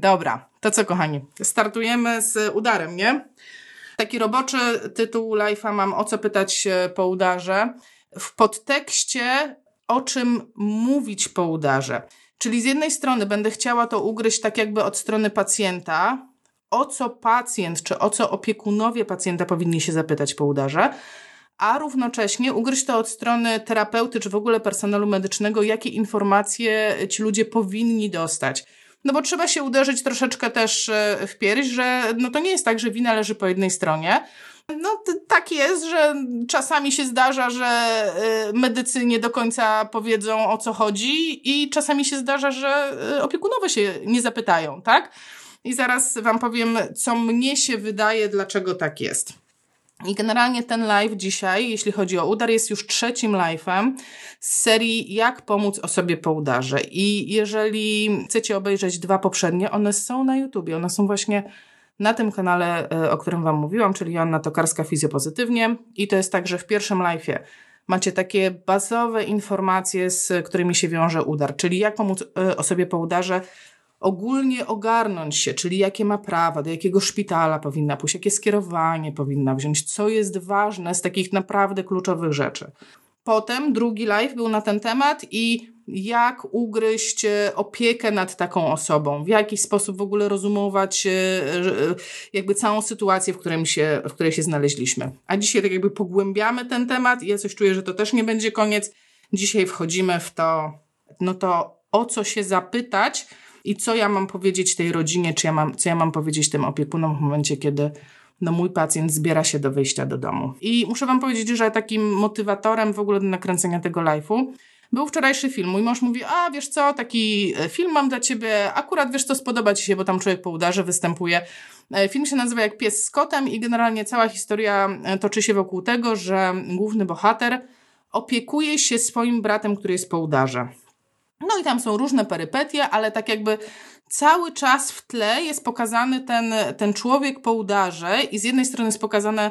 Dobra, to co kochani, startujemy z udarem, nie? Taki roboczy tytuł live'a mam o co pytać po udarze. W podtekście o czym mówić po udarze. Czyli z jednej strony będę chciała to ugryźć tak jakby od strony pacjenta, o co pacjent czy o co opiekunowie pacjenta powinni się zapytać po udarze, a równocześnie ugryźć to od strony terapeuty czy w ogóle personelu medycznego, jakie informacje ci ludzie powinni dostać. No bo trzeba się uderzyć troszeczkę też e, w pierś, że no to nie jest tak, że wina leży po jednej stronie. No tak jest, że czasami się zdarza, że y, medycy nie do końca powiedzą o co chodzi i czasami się zdarza, że y, opiekunowie się nie zapytają, tak? I zaraz Wam powiem, co mnie się wydaje, dlaczego tak jest. I generalnie ten live dzisiaj, jeśli chodzi o udar, jest już trzecim live'em z serii Jak pomóc osobie po udarze. I jeżeli chcecie obejrzeć dwa poprzednie, one są na YouTubie, one są właśnie na tym kanale, e, o którym Wam mówiłam, czyli Joanna Tokarska Fizjopozytywnie. I to jest tak, że w pierwszym live'ie macie takie bazowe informacje, z którymi się wiąże udar, czyli jak pomóc e, osobie po udarze ogólnie ogarnąć się, czyli jakie ma prawa, do jakiego szpitala powinna pójść, jakie skierowanie powinna wziąć, co jest ważne z takich naprawdę kluczowych rzeczy. Potem drugi live był na ten temat i jak ugryźć e, opiekę nad taką osobą, w jaki sposób w ogóle rozumować e, e, jakby całą sytuację, w, którym się, w której się znaleźliśmy. A dzisiaj tak jakby pogłębiamy ten temat i ja coś czuję, że to też nie będzie koniec. Dzisiaj wchodzimy w to, no to o co się zapytać i co ja mam powiedzieć tej rodzinie, czy ja mam, co ja mam powiedzieć tym opiekunom w momencie, kiedy no mój pacjent zbiera się do wyjścia do domu. I muszę Wam powiedzieć, że takim motywatorem w ogóle do nakręcenia tego live'u był wczorajszy film. Mój mąż mówi, a wiesz co, taki e, film mam dla ciebie, akurat wiesz co, spodoba ci się, bo tam człowiek po udarze występuje. E, film się nazywa Jak pies z kotem i generalnie cała historia e, toczy się wokół tego, że główny bohater opiekuje się swoim bratem, który jest po udarze. No i tam są różne perypetie, ale tak jakby cały czas w tle jest pokazany ten, ten człowiek po udarze i z jednej strony jest pokazane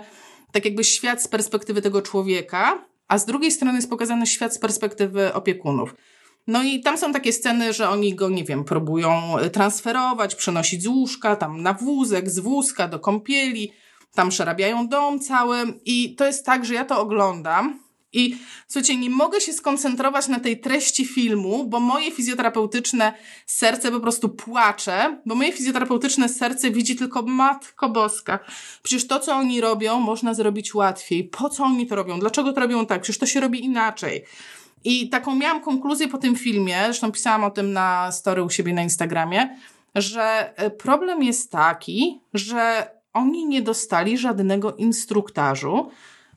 tak jakby świat z perspektywy tego człowieka, a z drugiej strony jest pokazany świat z perspektywy opiekunów. No i tam są takie sceny, że oni go, nie wiem, próbują transferować, przenosić z łóżka, tam na wózek, z wózka do kąpieli, tam przerabiają dom cały i to jest tak, że ja to oglądam i słuchajcie, nie mogę się skoncentrować na tej treści filmu, bo moje fizjoterapeutyczne serce po prostu płacze, bo moje fizjoterapeutyczne serce widzi tylko Matko Boska. Przecież to, co oni robią, można zrobić łatwiej. Po co oni to robią? Dlaczego to robią tak? Przecież to się robi inaczej. I taką miałam konkluzję po tym filmie, zresztą pisałam o tym na story u siebie na Instagramie, że e, problem jest taki, że oni nie dostali żadnego instruktażu,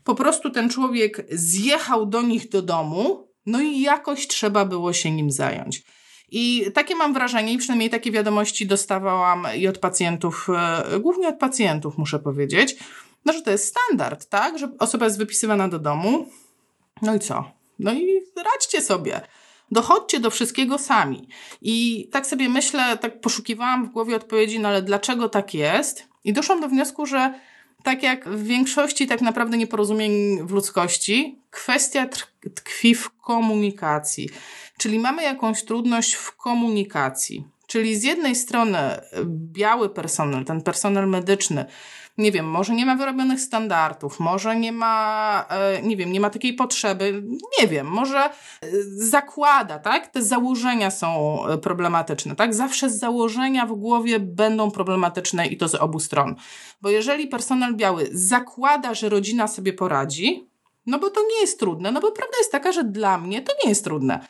po prostu ten człowiek zjechał do nich do domu, no i jakoś trzeba było się nim zająć. I takie mam wrażenie, i przynajmniej takie wiadomości dostawałam i od pacjentów, e, głównie od pacjentów, muszę powiedzieć, no, że to jest standard, tak? Że osoba jest wypisywana do domu. No i co? No i radźcie sobie. Dochodźcie do wszystkiego sami. I tak sobie myślę, tak poszukiwałam w głowie odpowiedzi, no ale dlaczego tak jest? I doszłam do wniosku, że tak jak w większości tak naprawdę nieporozumień w ludzkości, kwestia tkwi w komunikacji. Czyli mamy jakąś trudność w komunikacji. Czyli z jednej strony biały personel, ten personel medyczny, nie wiem, może nie ma wyrobionych standardów, może nie ma, e, nie wiem, nie ma takiej potrzeby, nie wiem, może e, zakłada, tak? Te założenia są e, problematyczne, tak? Zawsze założenia w głowie będą problematyczne i to z obu stron. Bo jeżeli personel biały zakłada, że rodzina sobie poradzi, no bo to nie jest trudne, no bo prawda jest taka, że dla mnie to nie jest trudne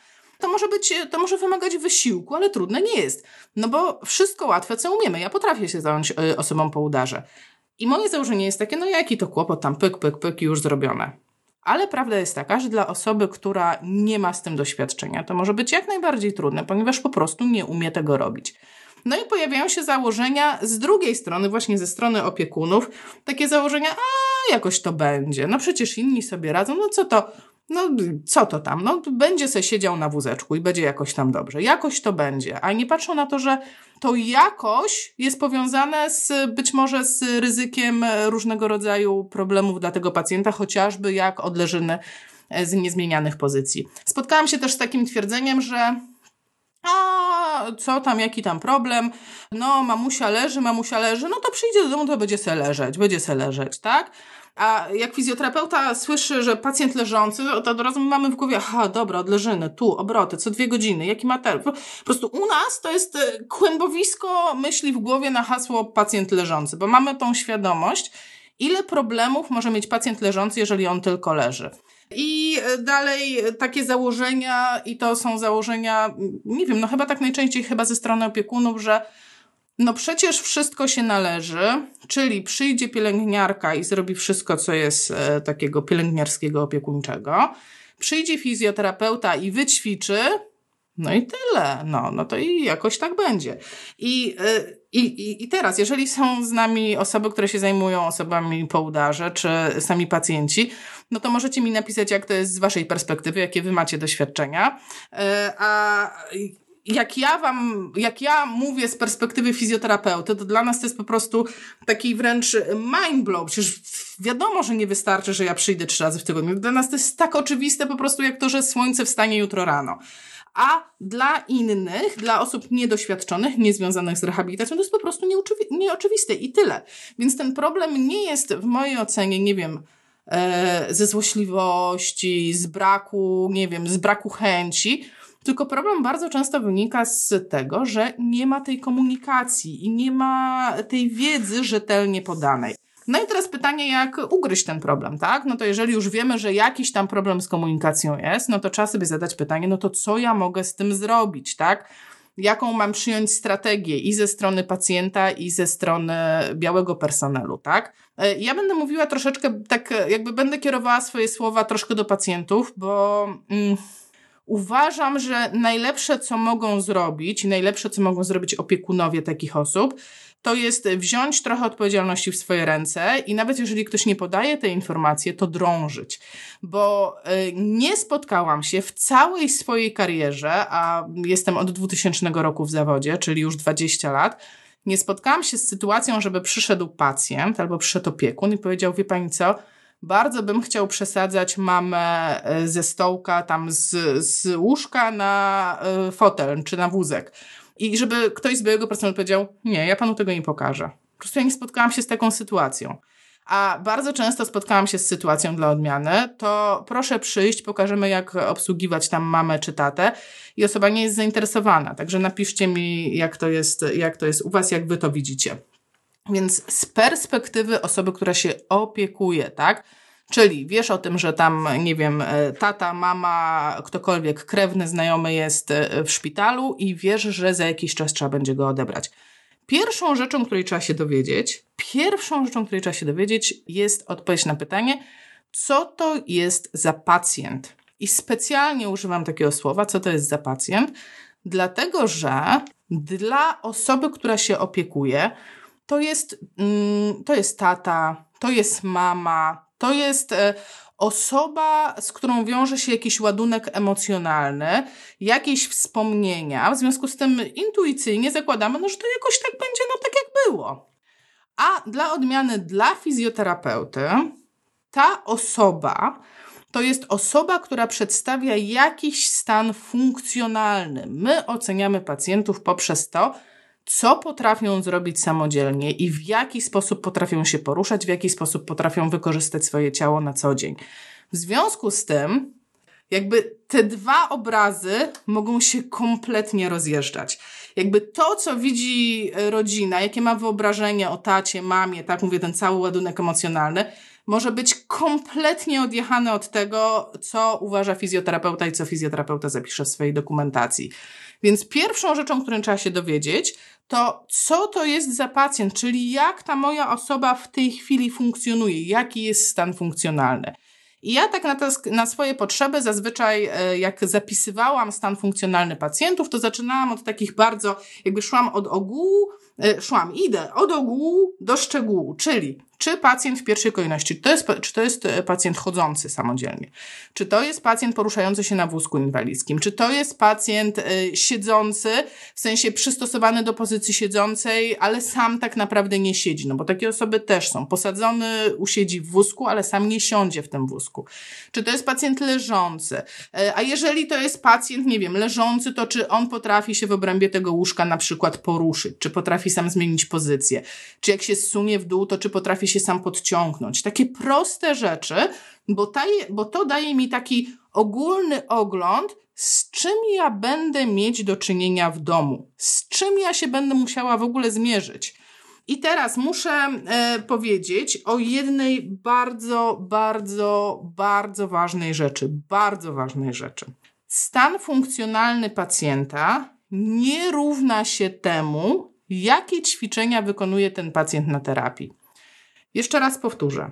to może być, to może wymagać wysiłku, ale trudne nie jest. No bo wszystko łatwe, co umiemy. Ja potrafię się zająć osobą po udarze. I moje założenie jest takie, no jaki to kłopot, tam pyk, pyk, pyk już zrobione. Ale prawda jest taka, że dla osoby, która nie ma z tym doświadczenia, to może być jak najbardziej trudne, ponieważ po prostu nie umie tego robić. No i pojawiają się założenia z drugiej strony, właśnie ze strony opiekunów, takie założenia, a jakoś to będzie, no przecież inni sobie radzą, no co to, no co to tam, no będzie se siedział na wózeczku i będzie jakoś tam dobrze, jakoś to będzie, a nie patrzą na to, że to jakoś jest powiązane z być może z ryzykiem różnego rodzaju problemów dla tego pacjenta, chociażby jak odleżyny z niezmienianych pozycji. Spotkałam się też z takim twierdzeniem, że a co tam, jaki tam problem, no mamusia leży, mamusia leży, no to przyjdzie do domu, to będzie se leżeć, będzie se leżeć, tak? A jak fizjoterapeuta słyszy, że pacjent leżący, to od razu mamy w głowie, aha, dobra, odleżyny, tu, obroty, co dwie godziny, jaki materiał. Po prostu u nas to jest e, kłębowisko myśli w głowie na hasło pacjent leżący, bo mamy tą świadomość, ile problemów może mieć pacjent leżący, jeżeli on tylko leży. I e, dalej takie założenia, i to są założenia, nie wiem, no chyba tak najczęściej chyba ze strony opiekunów, że no przecież wszystko się należy, czyli przyjdzie pielęgniarka i zrobi wszystko, co jest e, takiego pielęgniarskiego opiekuńczego. Przyjdzie fizjoterapeuta i wyćwiczy, no i tyle. No, no to i jakoś tak będzie. I, e, i, I teraz, jeżeli są z nami osoby, które się zajmują osobami po udarze, czy sami pacjenci, no to możecie mi napisać, jak to jest z waszej perspektywy, jakie wy macie doświadczenia. E, a jak ja wam, jak ja mówię z perspektywy fizjoterapeuty, to dla nas to jest po prostu taki wręcz mind blow. Przecież wiadomo, że nie wystarczy, że ja przyjdę trzy razy w tygodniu. Dla nas to jest tak oczywiste po prostu jak to, że słońce wstanie jutro rano. A dla innych, dla osób niedoświadczonych, niezwiązanych z rehabilitacją, to jest po prostu nieoczywiste i tyle. Więc ten problem nie jest w mojej ocenie, nie wiem, e, ze złośliwości, z braku, nie wiem, z braku chęci, tylko problem bardzo często wynika z tego, że nie ma tej komunikacji i nie ma tej wiedzy rzetelnie podanej. No i teraz pytanie, jak ugryźć ten problem, tak? No to jeżeli już wiemy, że jakiś tam problem z komunikacją jest, no to trzeba sobie zadać pytanie, no to co ja mogę z tym zrobić, tak? Jaką mam przyjąć strategię i ze strony pacjenta, i ze strony białego personelu, tak? E, ja będę mówiła troszeczkę, tak jakby będę kierowała swoje słowa troszkę do pacjentów, bo... Mm, Uważam, że najlepsze, co mogą zrobić, najlepsze, co mogą zrobić opiekunowie takich osób, to jest wziąć trochę odpowiedzialności w swoje ręce i nawet jeżeli ktoś nie podaje tej informacji, to drążyć. Bo y, nie spotkałam się w całej swojej karierze, a jestem od 2000 roku w zawodzie, czyli już 20 lat, nie spotkałam się z sytuacją, żeby przyszedł pacjent albo przyszedł opiekun i powiedział, wie pani co, bardzo bym chciał przesadzać mamę e, ze stołka, tam z, z łóżka na e, fotel czy na wózek. I żeby ktoś z byłego personelu powiedział, nie, ja panu tego nie pokażę. Po prostu ja nie spotkałam się z taką sytuacją. A bardzo często spotkałam się z sytuacją dla odmiany, to proszę przyjść, pokażemy jak obsługiwać tam mamę czy tatę i osoba nie jest zainteresowana. Także napiszcie mi, jak to jest, jak to jest u Was, jak Wy to widzicie. Więc z perspektywy osoby, która się opiekuje, tak? Czyli wiesz o tym, że tam, nie wiem, e, tata, mama, ktokolwiek krewny, znajomy jest e, w szpitalu i wiesz, że za jakiś czas trzeba będzie go odebrać. Pierwszą rzeczą, której trzeba się dowiedzieć, pierwszą rzeczą, której trzeba się dowiedzieć, jest odpowiedź na pytanie, co to jest za pacjent. I specjalnie używam takiego słowa, co to jest za pacjent, dlatego że dla osoby, która się opiekuje, to jest, mm, to jest tata, to jest mama, to jest e, osoba, z którą wiąże się jakiś ładunek emocjonalny, jakieś wspomnienia. W związku z tym intuicyjnie zakładamy, no, że to jakoś tak będzie, no tak jak było. A dla odmiany dla fizjoterapeuty, ta osoba to jest osoba, która przedstawia jakiś stan funkcjonalny. My oceniamy pacjentów poprzez to, co potrafią zrobić samodzielnie i w jaki sposób potrafią się poruszać, w jaki sposób potrafią wykorzystać swoje ciało na co dzień. W związku z tym, jakby te dwa obrazy mogą się kompletnie rozjeżdżać. Jakby to, co widzi rodzina, jakie ma wyobrażenie o tacie, mamie, tak mówię, ten cały ładunek emocjonalny, może być kompletnie odjechany od tego, co uważa fizjoterapeuta i co fizjoterapeuta zapisze w swojej dokumentacji. Więc pierwszą rzeczą, którą trzeba się dowiedzieć, to co to jest za pacjent, czyli jak ta moja osoba w tej chwili funkcjonuje, jaki jest stan funkcjonalny. I ja tak na, te, na swoje potrzeby zazwyczaj, e, jak zapisywałam stan funkcjonalny pacjentów, to zaczynałam od takich bardzo, jakby szłam od ogółu, e, szłam, idę od ogółu do szczegółu, czyli czy pacjent w pierwszej kolejności, czy to, jest, czy to jest e, pacjent chodzący samodzielnie, czy to jest pacjent poruszający się na wózku inwalidzkim, czy to jest pacjent y, siedzący, w sensie przystosowany do pozycji siedzącej, ale sam tak naprawdę nie siedzi, no bo takie osoby też są. Posadzony usiedzi w wózku, ale sam nie siądzie w tym wózku. Czy to jest pacjent leżący? Y, a jeżeli to jest pacjent, nie wiem, leżący, to czy on potrafi się w obrębie tego łóżka na przykład poruszyć, czy potrafi sam zmienić pozycję, czy jak się zsunie w dół, to czy potrafi się sam podciągnąć. Takie proste rzeczy, bo, taje, bo to daje mi taki ogólny ogląd, z czym ja będę mieć do czynienia w domu, z czym ja się będę musiała w ogóle zmierzyć. I teraz muszę e, powiedzieć o jednej bardzo, bardzo, bardzo ważnej rzeczy. Bardzo ważnej rzeczy. Stan funkcjonalny pacjenta nie równa się temu, jakie ćwiczenia wykonuje ten pacjent na terapii. Jeszcze raz powtórzę.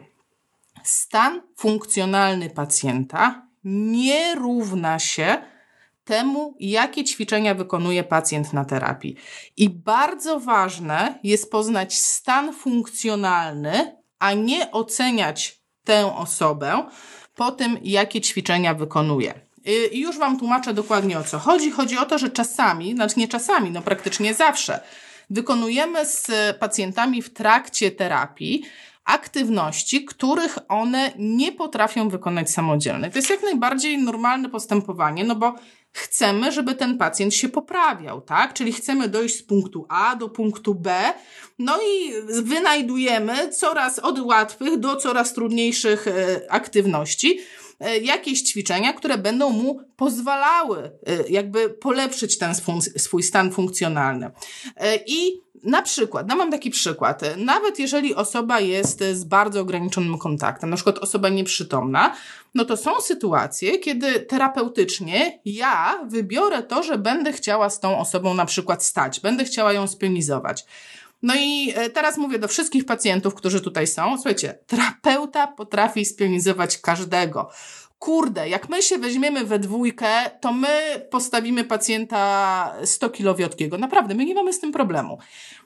Stan funkcjonalny pacjenta nie równa się temu, jakie ćwiczenia wykonuje pacjent na terapii. I bardzo ważne jest poznać stan funkcjonalny, a nie oceniać tę osobę po tym, jakie ćwiczenia wykonuje. I już Wam tłumaczę dokładnie o co chodzi. Chodzi o to, że czasami, znaczy nie czasami, no praktycznie zawsze, wykonujemy z pacjentami w trakcie terapii aktywności, których one nie potrafią wykonać samodzielnie. To jest jak najbardziej normalne postępowanie, no bo chcemy, żeby ten pacjent się poprawiał, tak? Czyli chcemy dojść z punktu A do punktu B, no i wynajdujemy coraz od łatwych do coraz trudniejszych e, aktywności e, jakieś ćwiczenia, które będą mu pozwalały e, jakby polepszyć ten swój stan funkcjonalny. I na przykład, no mam taki przykład, nawet jeżeli osoba jest z bardzo ograniczonym kontaktem, na przykład osoba nieprzytomna, no to są sytuacje, kiedy terapeutycznie ja wybiorę to, że będę chciała z tą osobą na przykład stać, będę chciała ją spionizować. No i e, teraz mówię do wszystkich pacjentów, którzy tutaj są. Słuchajcie, terapeuta potrafi spionizować każdego kurde, jak my się weźmiemy we dwójkę, to my postawimy pacjenta 100 kilo wiotkiego. Naprawdę, my nie mamy z tym problemu.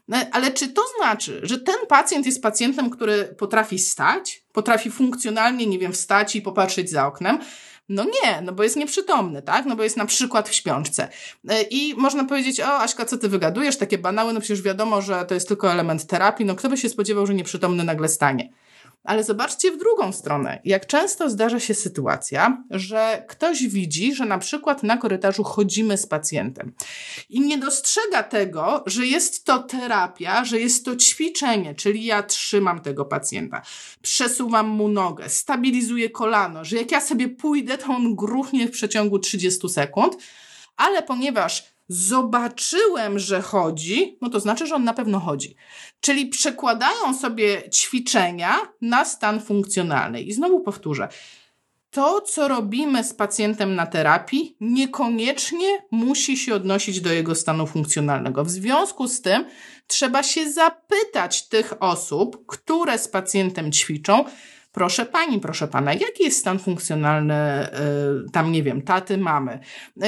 No, ale czy to znaczy, że ten pacjent jest pacjentem, który potrafi stać, potrafi funkcjonalnie, nie wiem, wstać i popatrzeć za oknem? No nie, no bo jest nieprzytomny, tak? No bo jest na przykład w śpiączce. I można powiedzieć, o Aśka, co ty wygadujesz? Takie banały, no przecież wiadomo, że to jest tylko element terapii, no kto by się spodziewał, że nieprzytomny nagle stanie. Ale zobaczcie w drugą stronę. Jak często zdarza się sytuacja, że ktoś widzi, że na przykład na korytarzu chodzimy z pacjentem i nie dostrzega tego, że jest to terapia, że jest to ćwiczenie, czyli ja trzymam tego pacjenta, przesuwam mu nogę, stabilizuję kolano, że jak ja sobie pójdę, to on gruchnie w przeciągu 30 sekund, ale ponieważ zobaczyłem, że chodzi, no to znaczy, że on na pewno chodzi. Czyli przekładają sobie ćwiczenia na stan funkcjonalny. I znowu powtórzę, to, co robimy z pacjentem na terapii, niekoniecznie musi się odnosić do jego stanu funkcjonalnego. W związku z tym trzeba się zapytać tych osób, które z pacjentem ćwiczą, Proszę pani, proszę pana, jaki jest stan funkcjonalny y, tam, nie wiem, taty, mamy?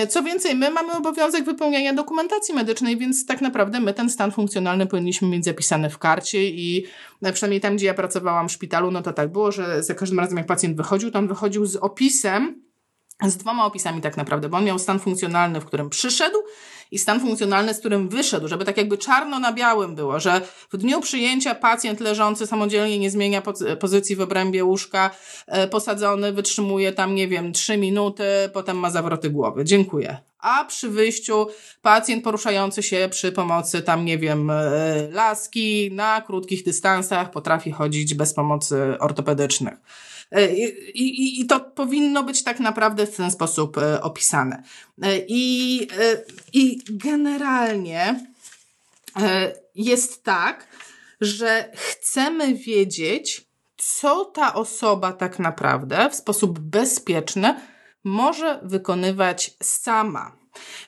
Y, co więcej, my mamy obowiązek wypełniania dokumentacji medycznej, więc tak naprawdę my ten stan funkcjonalny powinniśmy mieć zapisany w karcie i y, przynajmniej tam, gdzie ja pracowałam w szpitalu, no to tak było, że za każdym razem, jak pacjent wychodził, to on wychodził z opisem, z dwoma opisami tak naprawdę, bo on miał stan funkcjonalny, w którym przyszedł i stan funkcjonalny, z którym wyszedł, żeby tak jakby czarno na białym było, że w dniu przyjęcia pacjent leżący samodzielnie nie zmienia pozycji w obrębie łóżka, e, posadzony, wytrzymuje tam, nie wiem, trzy minuty, potem ma zawroty głowy. Dziękuję. A przy wyjściu pacjent poruszający się przy pomocy tam, nie wiem, e, laski na krótkich dystansach potrafi chodzić bez pomocy ortopedycznych. E, I, i, I to powinno być tak naprawdę w ten sposób e, opisane. E, I, i generalnie jest tak, że chcemy wiedzieć, co ta osoba tak naprawdę w sposób bezpieczny może wykonywać sama.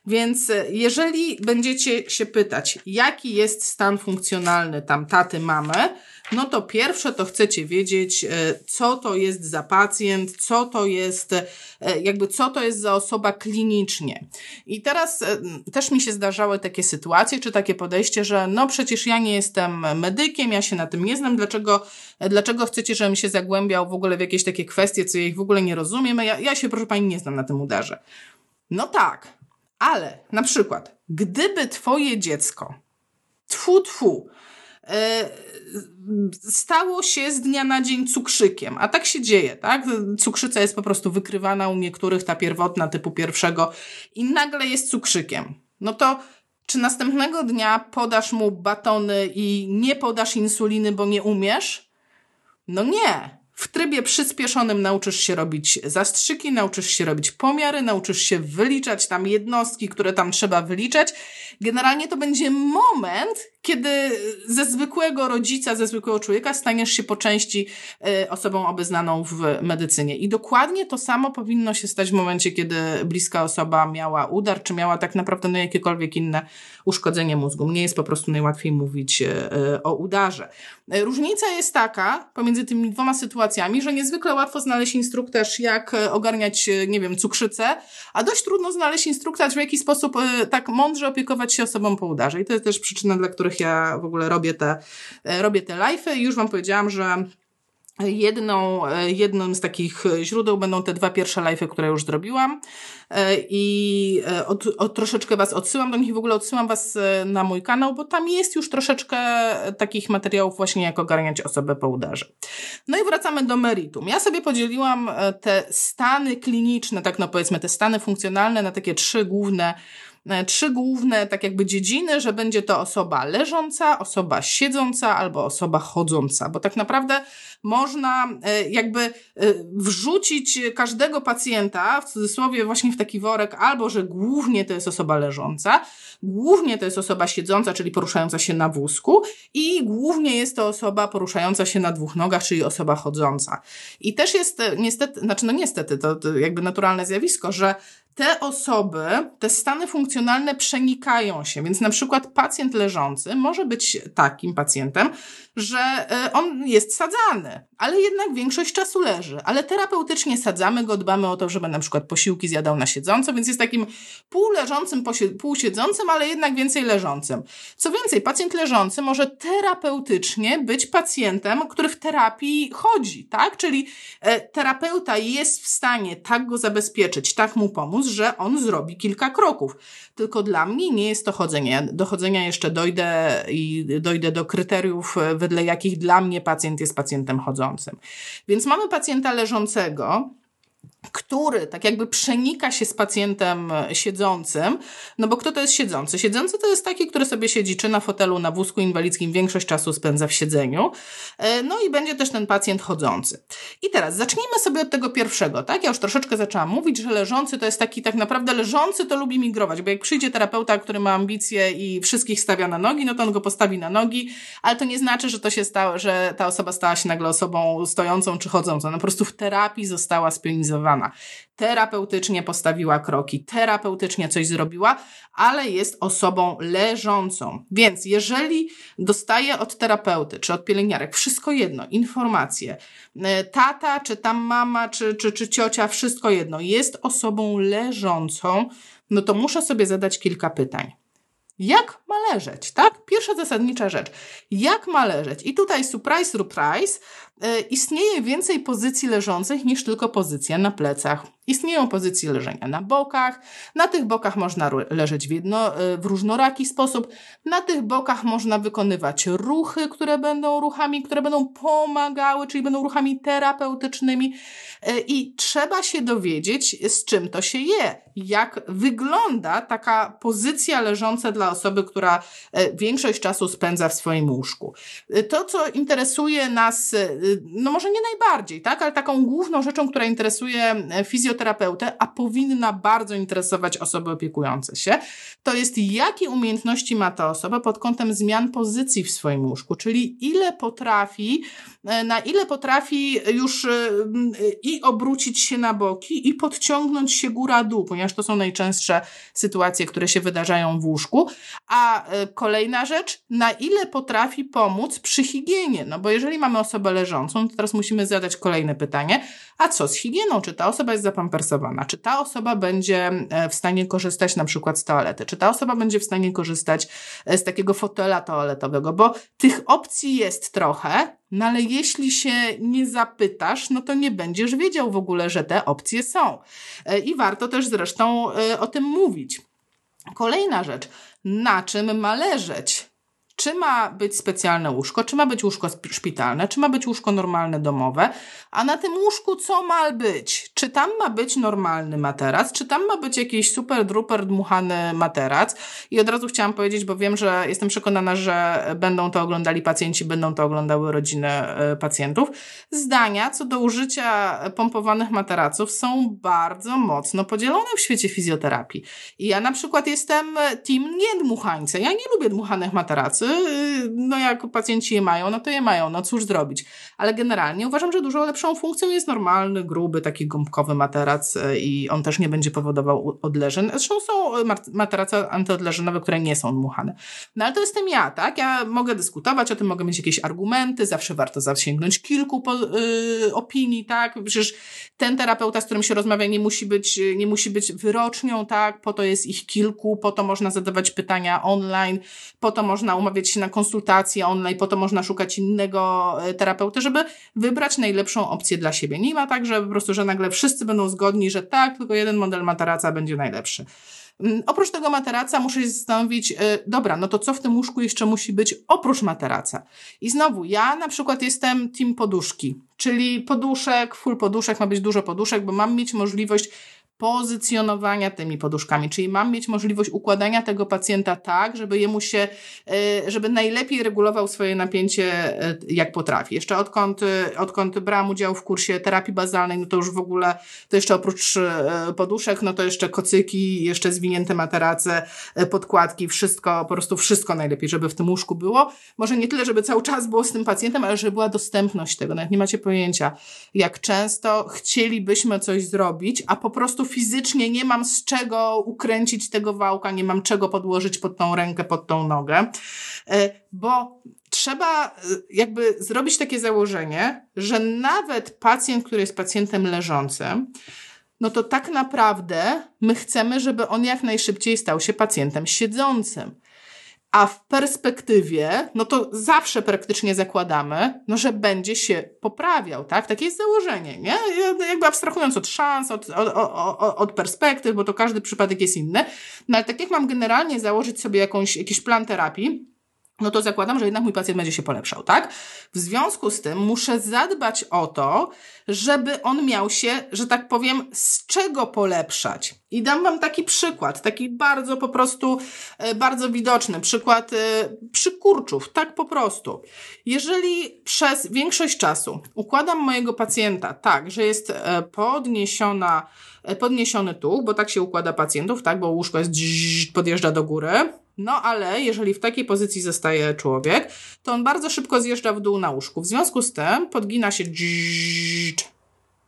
Więc e, jeżeli będziecie się pytać, jaki jest stan funkcjonalny tam taty, mamy, no to pierwsze to chcecie wiedzieć, e, co to jest za pacjent, co to jest, e, jakby co to jest za osoba klinicznie. I teraz też mi się zdarzały takie sytuacje, czy takie podejście, że no przecież ja nie jestem medykiem, ja się na tym nie znam, dlaczego, dlaczego chcecie, żebym się zagłębiał w ogóle w jakieś takie kwestie, co ja ich w ogóle nie rozumiem, ja, ja się proszę pani nie znam na tym udarze. No tak, ale na przykład, gdyby twoje dziecko, tfu, tfu, stało się z dnia na dzień cukrzykiem, a tak się dzieje, tak? Cukrzyca jest po prostu wykrywana u niektórych, ta pierwotna typu pierwszego i nagle jest cukrzykiem. No to czy następnego dnia podasz mu batony i nie podasz insuliny, bo nie umiesz? No nie. W trybie przyspieszonym nauczysz się robić zastrzyki, nauczysz się robić pomiary, nauczysz się wyliczać tam jednostki, które tam trzeba wyliczać. Generalnie to będzie moment, kiedy ze zwykłego rodzica, ze zwykłego człowieka staniesz się po części y, osobą obeznaną w medycynie. I dokładnie to samo powinno się stać w momencie, kiedy bliska osoba miała udar, czy miała tak naprawdę no, jakiekolwiek inne uszkodzenie mózgu. Mnie jest po prostu najłatwiej mówić y, o udarze. Różnica jest taka pomiędzy tymi dwoma sytuacjami, że niezwykle łatwo znaleźć instruktaż, jak ogarniać, nie wiem, cukrzycę, a dość trudno znaleźć instruktaż, w jaki sposób tak mądrze opiekować się osobą po udarze. I to jest też przyczyna, dla których ja w ogóle robię te, e, robię te live'y już Wam powiedziałam, że Jedną, e, jednym z takich źródeł będą te dwa pierwsze live'y, które już zrobiłam e, i od, od, troszeczkę Was odsyłam do nich i w ogóle odsyłam Was na mój kanał, bo tam jest już troszeczkę takich materiałów właśnie jak ogarniać osobę po udarze. No i wracamy do meritum. Ja sobie podzieliłam te stany kliniczne, tak no powiedzmy, te stany funkcjonalne na takie trzy główne trzy główne tak jakby dziedziny, że będzie to osoba leżąca, osoba siedząca albo osoba chodząca, bo tak naprawdę można e, jakby e, wrzucić każdego pacjenta, w cudzysłowie właśnie w taki worek, albo że głównie to jest osoba leżąca, głównie to jest osoba siedząca, czyli poruszająca się na wózku i głównie jest to osoba poruszająca się na dwóch nogach, czyli osoba chodząca. I też jest niestety, znaczy no niestety, to, to jakby naturalne zjawisko, że te osoby, te stany funkcjonalne przenikają się, więc na przykład pacjent leżący może być takim pacjentem, że e, on jest sadzany, ale jednak większość czasu leży. Ale terapeutycznie sadzamy go, dbamy o to, żeby na przykład posiłki zjadał na siedząco, więc jest takim półleżącym, półsiedzącym, ale jednak więcej leżącym. Co więcej, pacjent leżący może terapeutycznie być pacjentem, który w terapii chodzi, tak? Czyli e, terapeuta jest w stanie tak go zabezpieczyć, tak mu pomóc, że on zrobi kilka kroków. Tylko dla mnie nie jest to chodzenie. Do chodzenia jeszcze dojdę i dojdę do kryteriów, wedle jakich dla mnie pacjent jest pacjentem chodzącym. Więc mamy pacjenta leżącego, który tak jakby przenika się z pacjentem siedzącym, no bo kto to jest siedzący? Siedzący to jest taki, który sobie siedzi czy na fotelu, na wózku inwalidzkim, większość czasu spędza w siedzeniu, e, no i będzie też ten pacjent chodzący. I teraz zacznijmy sobie od tego pierwszego, tak? Ja już troszeczkę zaczęłam mówić, że leżący to jest taki tak naprawdę leżący to lubi migrować, bo jak przyjdzie terapeuta, który ma ambicje i wszystkich stawia na nogi, no to on go postawi na nogi, ale to nie znaczy, że to się stało, że ta osoba stała się nagle osobą stojącą czy chodzącą. No po prostu w terapii została spionizowana terapeutycznie postawiła kroki, terapeutycznie coś zrobiła, ale jest osobą leżącą. Więc jeżeli dostaje od terapeuty czy od pielęgniarek, wszystko jedno, informacje, e, tata, czy tam mama, czy, czy, czy ciocia, wszystko jedno, jest osobą leżącą, no to muszę sobie zadać kilka pytań. Jak ma leżeć, tak? Pierwsza zasadnicza rzecz. Jak ma leżeć? I tutaj surprise, surprise, istnieje więcej pozycji leżących niż tylko pozycja na plecach. Istnieją pozycje leżenia na bokach, na tych bokach można leżeć w, jedno, e, w różnoraki sposób, na tych bokach można wykonywać ruchy, które będą ruchami, które będą pomagały, czyli będą ruchami terapeutycznymi e, i trzeba się dowiedzieć, z czym to się je, jak wygląda taka pozycja leżąca dla osoby, która większość czasu spędza w swoim łóżku. To, co interesuje nas no może nie najbardziej, tak, ale taką główną rzeczą, która interesuje fizjoterapeutę, a powinna bardzo interesować osoby opiekujące się, to jest jakie umiejętności ma ta osoba pod kątem zmian pozycji w swoim łóżku, czyli ile potrafi, na ile potrafi już i obrócić się na boki i podciągnąć się góra-dół, ponieważ to są najczęstsze sytuacje, które się wydarzają w łóżku. A e, kolejna rzecz, na ile potrafi pomóc przy higienie? No bo jeżeli mamy osobę leżącą, to teraz musimy zadać kolejne pytanie, a co z higieną? Czy ta osoba jest zapampersowana? Czy ta osoba będzie e, w stanie korzystać na przykład z toalety? Czy ta osoba będzie w stanie korzystać e, z takiego fotela toaletowego? Bo tych opcji jest trochę, no ale jeśli się nie zapytasz, no to nie będziesz wiedział w ogóle, że te opcje są. E, I warto też zresztą o tym mówić. Kolejna rzecz, na czym ma leżeć? Czy ma być specjalne łóżko, czy ma być łóżko szpitalne, czy ma być łóżko normalne domowe, a na tym łóżku co ma być? Czy tam ma być normalny materac, czy tam ma być jakiś super druper dmuchany materac? I od razu chciałam powiedzieć, bo wiem, że jestem przekonana, że będą to oglądali pacjenci, będą to oglądały rodziny e, pacjentów. Zdania co do użycia pompowanych materaców są bardzo mocno podzielone w świecie fizjoterapii. I ja na przykład jestem team nie dmuchańce. Ja nie lubię dmuchanych materacy, no jak pacjenci je mają, no to je mają, no cóż zrobić. Ale generalnie uważam, że dużo lepszą funkcją jest normalny, gruby, taki gąbkowy materac e, i on też nie będzie powodował odleżeń. Zresztą są materace antyodleżynowe, które nie są dmuchane. No ale to jestem ja, tak? Ja mogę dyskutować o tym, mogę mieć jakieś argumenty, zawsze warto zasięgnąć kilku po, yy, opinii, tak? Przecież ten terapeuta, z którym się rozmawia, nie musi być, nie musi być wyrocznią, tak? Po to jest ich kilku, po to można zadawać pytania online, po to można umawiać umawiać się na konsultacje online, po to można szukać innego e, terapeuty, żeby wybrać najlepszą opcję dla siebie. Nie ma tak, że po prostu, że nagle wszyscy będą zgodni, że tak, tylko jeden model materaca będzie najlepszy. Mm, oprócz tego materaca muszę się zastanowić, e, dobra, no to co w tym łóżku jeszcze musi być oprócz materaca? I znowu, ja na przykład jestem team poduszki, czyli poduszek, full poduszek, ma być dużo poduszek, bo mam mieć możliwość pozycjonowania tymi poduszkami, czyli mam mieć możliwość układania tego pacjenta tak, żeby jemu się, e, żeby najlepiej regulował swoje napięcie e, jak potrafi. Jeszcze odkąd, e, odkąd brałam udział w kursie terapii bazalnej, no to już w ogóle, to jeszcze oprócz poduszek, no to jeszcze kocyki, jeszcze zwinięte materace, podkładki, wszystko, po prostu wszystko najlepiej, żeby w tym łóżku było. Może nie tyle, żeby cały czas było z tym pacjentem, ale żeby była dostępność tego. Nawet nie macie pojęcia, jak często chcielibyśmy coś zrobić, a po prostu fizycznie nie mam z czego ukręcić tego wałka, nie mam czego podłożyć pod tą rękę, pod tą nogę, e, bo trzeba e, jakby zrobić takie założenie, że nawet pacjent, który jest pacjentem leżącym, no to tak naprawdę my chcemy, żeby on jak najszybciej stał się pacjentem siedzącym. A w perspektywie, no to zawsze praktycznie zakładamy, no, że będzie się poprawiał, tak? Takie jest założenie, nie? Jakby abstrahując od szans, od, od, od, od perspektyw, bo to każdy przypadek jest inny. No ale tak jak mam generalnie założyć sobie jakąś, jakiś plan terapii, no to zakładam, że jednak mój pacjent będzie się polepszał, tak? W związku z tym muszę zadbać o to, żeby on miał się, że tak powiem, z czego polepszać. I dam Wam taki przykład, taki bardzo po prostu, e, bardzo widoczny przykład e, przykurczów, tak po prostu. Jeżeli przez większość czasu układam mojego pacjenta tak, że jest e, podniesiona, podniesiony tuch, bo tak się układa pacjentów, tak, bo łóżko jest podjeżdża do góry, no ale jeżeli w takiej pozycji zostaje człowiek, to on bardzo szybko zjeżdża w dół na łóżku. W związku z tym podgina się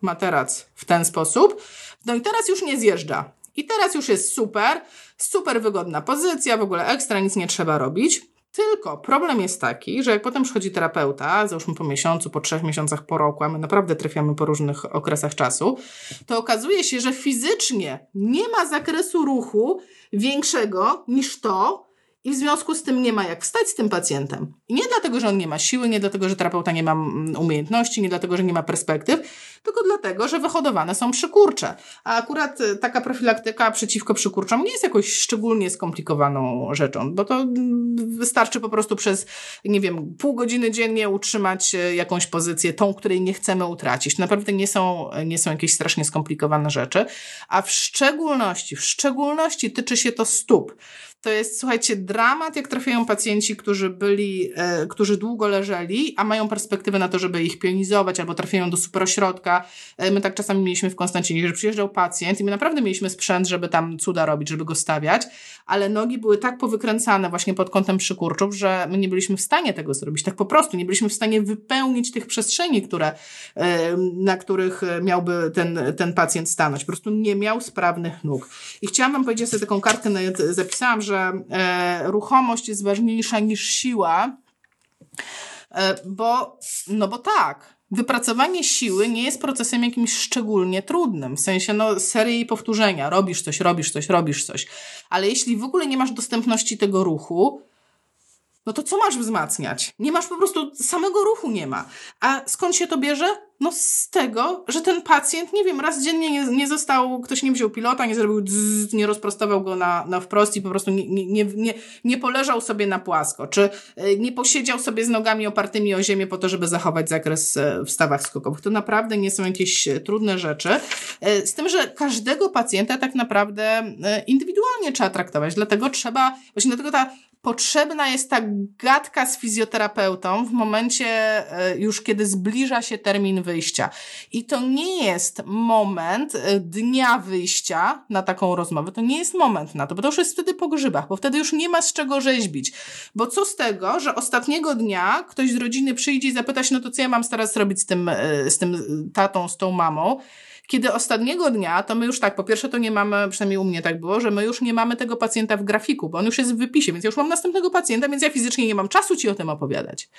materac w ten sposób. No i teraz już nie zjeżdża. I teraz już jest super, super wygodna pozycja, w ogóle ekstra, nic nie trzeba robić. Tylko problem jest taki, że jak potem przychodzi terapeuta, załóżmy po miesiącu, po trzech miesiącach, po roku, a my naprawdę trafiamy po różnych okresach czasu, to okazuje się, że fizycznie nie ma zakresu ruchu większego niż to, i w związku z tym nie ma jak wstać z tym pacjentem. I nie dlatego, że on nie ma siły, nie dlatego, że terapeuta nie ma mm, umiejętności, nie dlatego, że nie ma perspektyw, tylko dlatego, że wyhodowane są przykurcze. A akurat y, taka profilaktyka przeciwko przykurczom nie jest jakoś szczególnie skomplikowaną rzeczą, bo to mm, wystarczy po prostu przez, nie wiem, pół godziny dziennie utrzymać y, jakąś pozycję, tą, której nie chcemy utracić. Naprawdę nie są, nie są jakieś strasznie skomplikowane rzeczy, a w szczególności, w szczególności tyczy się to stóp. To jest, słuchajcie, dramat, jak trafiają pacjenci, którzy byli, e, którzy długo leżeli, a mają perspektywę na to, żeby ich pionizować, albo trafiają do superośrodka. E, my tak czasami mieliśmy w Konstancinie, że przyjeżdżał pacjent i my naprawdę mieliśmy sprzęt, żeby tam cuda robić, żeby go stawiać, ale nogi były tak powykręcane właśnie pod kątem przykurczów, że my nie byliśmy w stanie tego zrobić. Tak po prostu nie byliśmy w stanie wypełnić tych przestrzeni, które, e, na których miałby ten, ten pacjent stanąć. Po prostu nie miał sprawnych nóg. I chciałam wam powiedzieć, ja sobie taką kartkę zapisałam, że e, ruchomość jest ważniejsza niż siła, e, bo, no bo tak, wypracowanie siły nie jest procesem jakimś szczególnie trudnym. W sensie, no, serii powtórzenia. Robisz coś, robisz coś, robisz coś. Ale jeśli w ogóle nie masz dostępności tego ruchu, no to co masz wzmacniać? Nie masz po prostu, samego ruchu nie ma. A skąd się to bierze? No z tego, że ten pacjent, nie wiem, raz dziennie nie, nie został, ktoś nie wziął pilota, nie zrobił dzz, nie rozprostował go na, na wprost i po prostu nie, nie, nie, nie poleżał sobie na płasko, czy e, nie posiedział sobie z nogami opartymi o ziemię po to, żeby zachować zakres e, w stawach skokowych. To naprawdę nie są jakieś e, trudne rzeczy. Z tym, że każdego pacjenta tak naprawdę indywidualnie trzeba traktować, dlatego trzeba, właśnie dlatego ta potrzebna jest ta gadka z fizjoterapeutą w momencie e, już, kiedy zbliża się termin wyjścia. I to nie jest moment e, dnia wyjścia na taką rozmowę. To nie jest moment na to, bo to już jest wtedy po grzybach, bo wtedy już nie ma z czego rzeźbić. Bo co z tego, że ostatniego dnia ktoś z rodziny przyjdzie i zapyta się, no to co ja mam teraz robić z tym, e, z tym tatą, z tą mamą? Kiedy ostatniego dnia, to my już tak, po pierwsze to nie mamy, przynajmniej u mnie tak było, że my już nie mamy tego pacjenta w grafiku, bo on już jest w wypisie, więc ja już mam następnego pacjenta, więc ja fizycznie nie mam czasu Ci o tym opowiadać.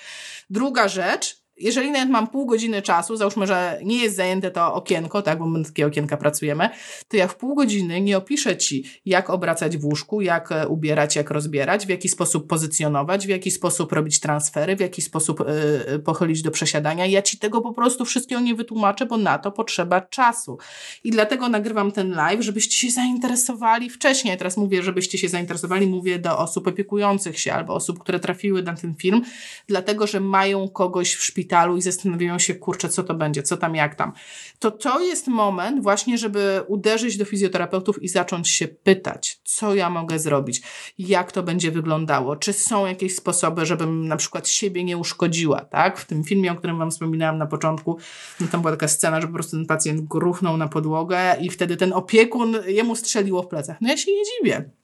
Druga rzecz, jeżeli nawet mam pół godziny czasu, załóżmy, że nie jest zajęte to okienko, tak, bo my takie okienka pracujemy, to ja w pół godziny nie opiszę Ci, jak obracać w łóżku, jak e, ubierać, jak rozbierać, w jaki sposób pozycjonować, w jaki sposób robić transfery, w jaki sposób yy, pochylić do przesiadania. Ja Ci tego po prostu wszystkiego nie wytłumaczę, bo na to potrzeba czasu. I dlatego nagrywam ten live, żebyście się zainteresowali wcześniej. Teraz mówię, żebyście się zainteresowali, mówię do osób opiekujących się albo osób, które trafiły na ten film, dlatego, że mają kogoś w szpitalu, szpitalu i zastanawiają się, kurczę, co to będzie, co tam, jak tam. To to jest moment właśnie, żeby uderzyć do fizjoterapeutów i zacząć się pytać, co ja mogę zrobić, jak to będzie wyglądało, czy są jakieś sposoby, żebym na przykład siebie nie uszkodziła, tak? W tym filmie, o którym wam wspominałam na początku, no tam była taka scena, że po prostu ten pacjent gruchnął na podłogę i wtedy ten opiekun jemu strzeliło w plecach. No ja się nie dziwię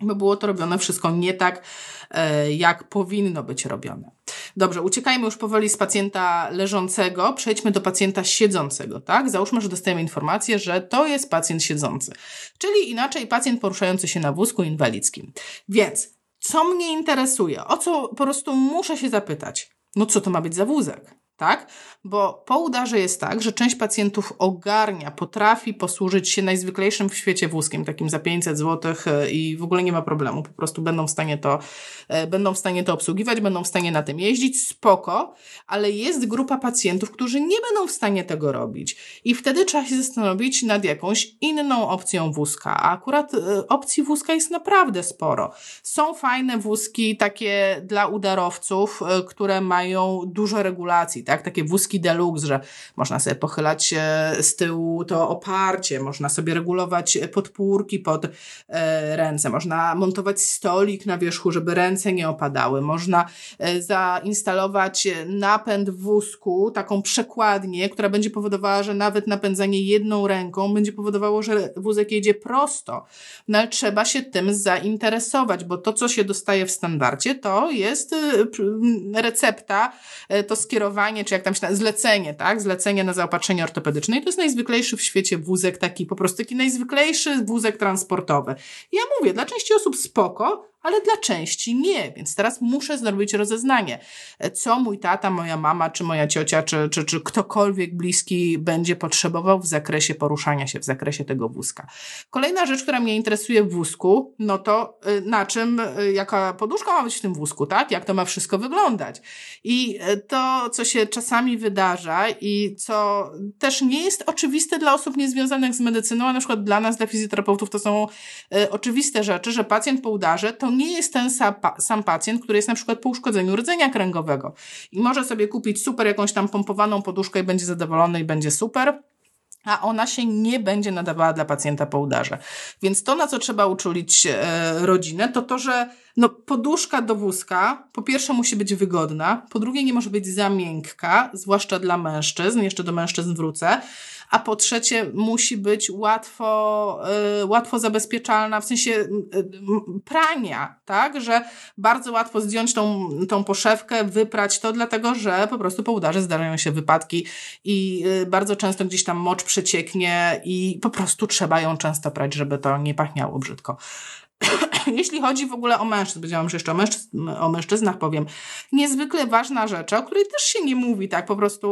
bo było to robione wszystko nie tak, e, jak powinno być robione. Dobrze, uciekajmy już powoli z pacjenta leżącego, przejdźmy do pacjenta siedzącego, tak? Załóżmy, że dostajemy informację, że to jest pacjent siedzący, czyli inaczej pacjent poruszający się na wózku inwalidzkim. Więc, co mnie interesuje? O co po prostu muszę się zapytać? No co to ma być za wózek? Tak? Bo po udarze jest tak, że część pacjentów ogarnia, potrafi posłużyć się najzwyklejszym w świecie wózkiem, takim za 500 zł e, i w ogóle nie ma problemu, po prostu będą w stanie to, e, będą w stanie to obsługiwać, będą w stanie na tym jeździć, spoko, ale jest grupa pacjentów, którzy nie będą w stanie tego robić i wtedy trzeba się zastanowić nad jakąś inną opcją wózka, a akurat e, opcji wózka jest naprawdę sporo. Są fajne wózki takie dla udarowców, które mają dużo regulacji, tak? Takie wózki deluxe, że można sobie pochylać z tyłu to oparcie, można sobie regulować podpórki pod e, ręce, można montować stolik na wierzchu, żeby ręce nie opadały, można e, zainstalować napęd w wózku, taką przekładnię, która będzie powodowała, że nawet napędzanie jedną ręką będzie powodowało, że wózek jedzie prosto. No ale trzeba się tym zainteresować, bo to, co się dostaje w standardzie, to jest e, recepta, to skierowanie czy jak tam się zlecenie, tak? Zlecenie na zaopatrzenie ortopedyczne. I to jest najzwyklejszy w świecie wózek, taki po prostu taki najzwyklejszy wózek transportowy. I ja mówię, dla części osób spoko, ale dla części nie, więc teraz muszę zrobić rozeznanie, co mój tata, moja mama, czy moja ciocia, czy, czy, czy ktokolwiek bliski będzie potrzebował w zakresie poruszania się, w zakresie tego wózka. Kolejna rzecz, która mnie interesuje w wózku, no to y, na czym, y, jaka poduszka ma być w tym wózku, tak? Jak to ma wszystko wyglądać. I to, co się czasami wydarza i co też nie jest oczywiste dla osób niezwiązanych z medycyną, a na przykład dla nas, dla fizjoterapeutów, to są oczywiste rzeczy, że pacjent po udarze to nie jest ten sam pacjent, który jest na przykład po uszkodzeniu rdzenia kręgowego i może sobie kupić super jakąś tam pompowaną poduszkę i będzie zadowolony i będzie super a ona się nie będzie nadawała dla pacjenta po udarze. Więc to, na co trzeba uczulić e, rodzinę, to to, że no, poduszka do wózka po pierwsze musi być wygodna, po drugie nie może być za miękka, zwłaszcza dla mężczyzn, jeszcze do mężczyzn wrócę, a po trzecie musi być łatwo, y, łatwo zabezpieczalna, w sensie y, prania, tak, że bardzo łatwo zdjąć tą, tą poszewkę, wyprać to, dlatego że po prostu po udarze zdarzają się wypadki i y, bardzo często gdzieś tam mocz przecieknie i po prostu trzeba ją często prać, żeby to nie pachniało brzydko. Jeśli chodzi w ogóle o mężczyzn, powiedziałam, że jeszcze o, o mężczyznach powiem, niezwykle ważna rzecz, o której też się nie mówi tak po prostu,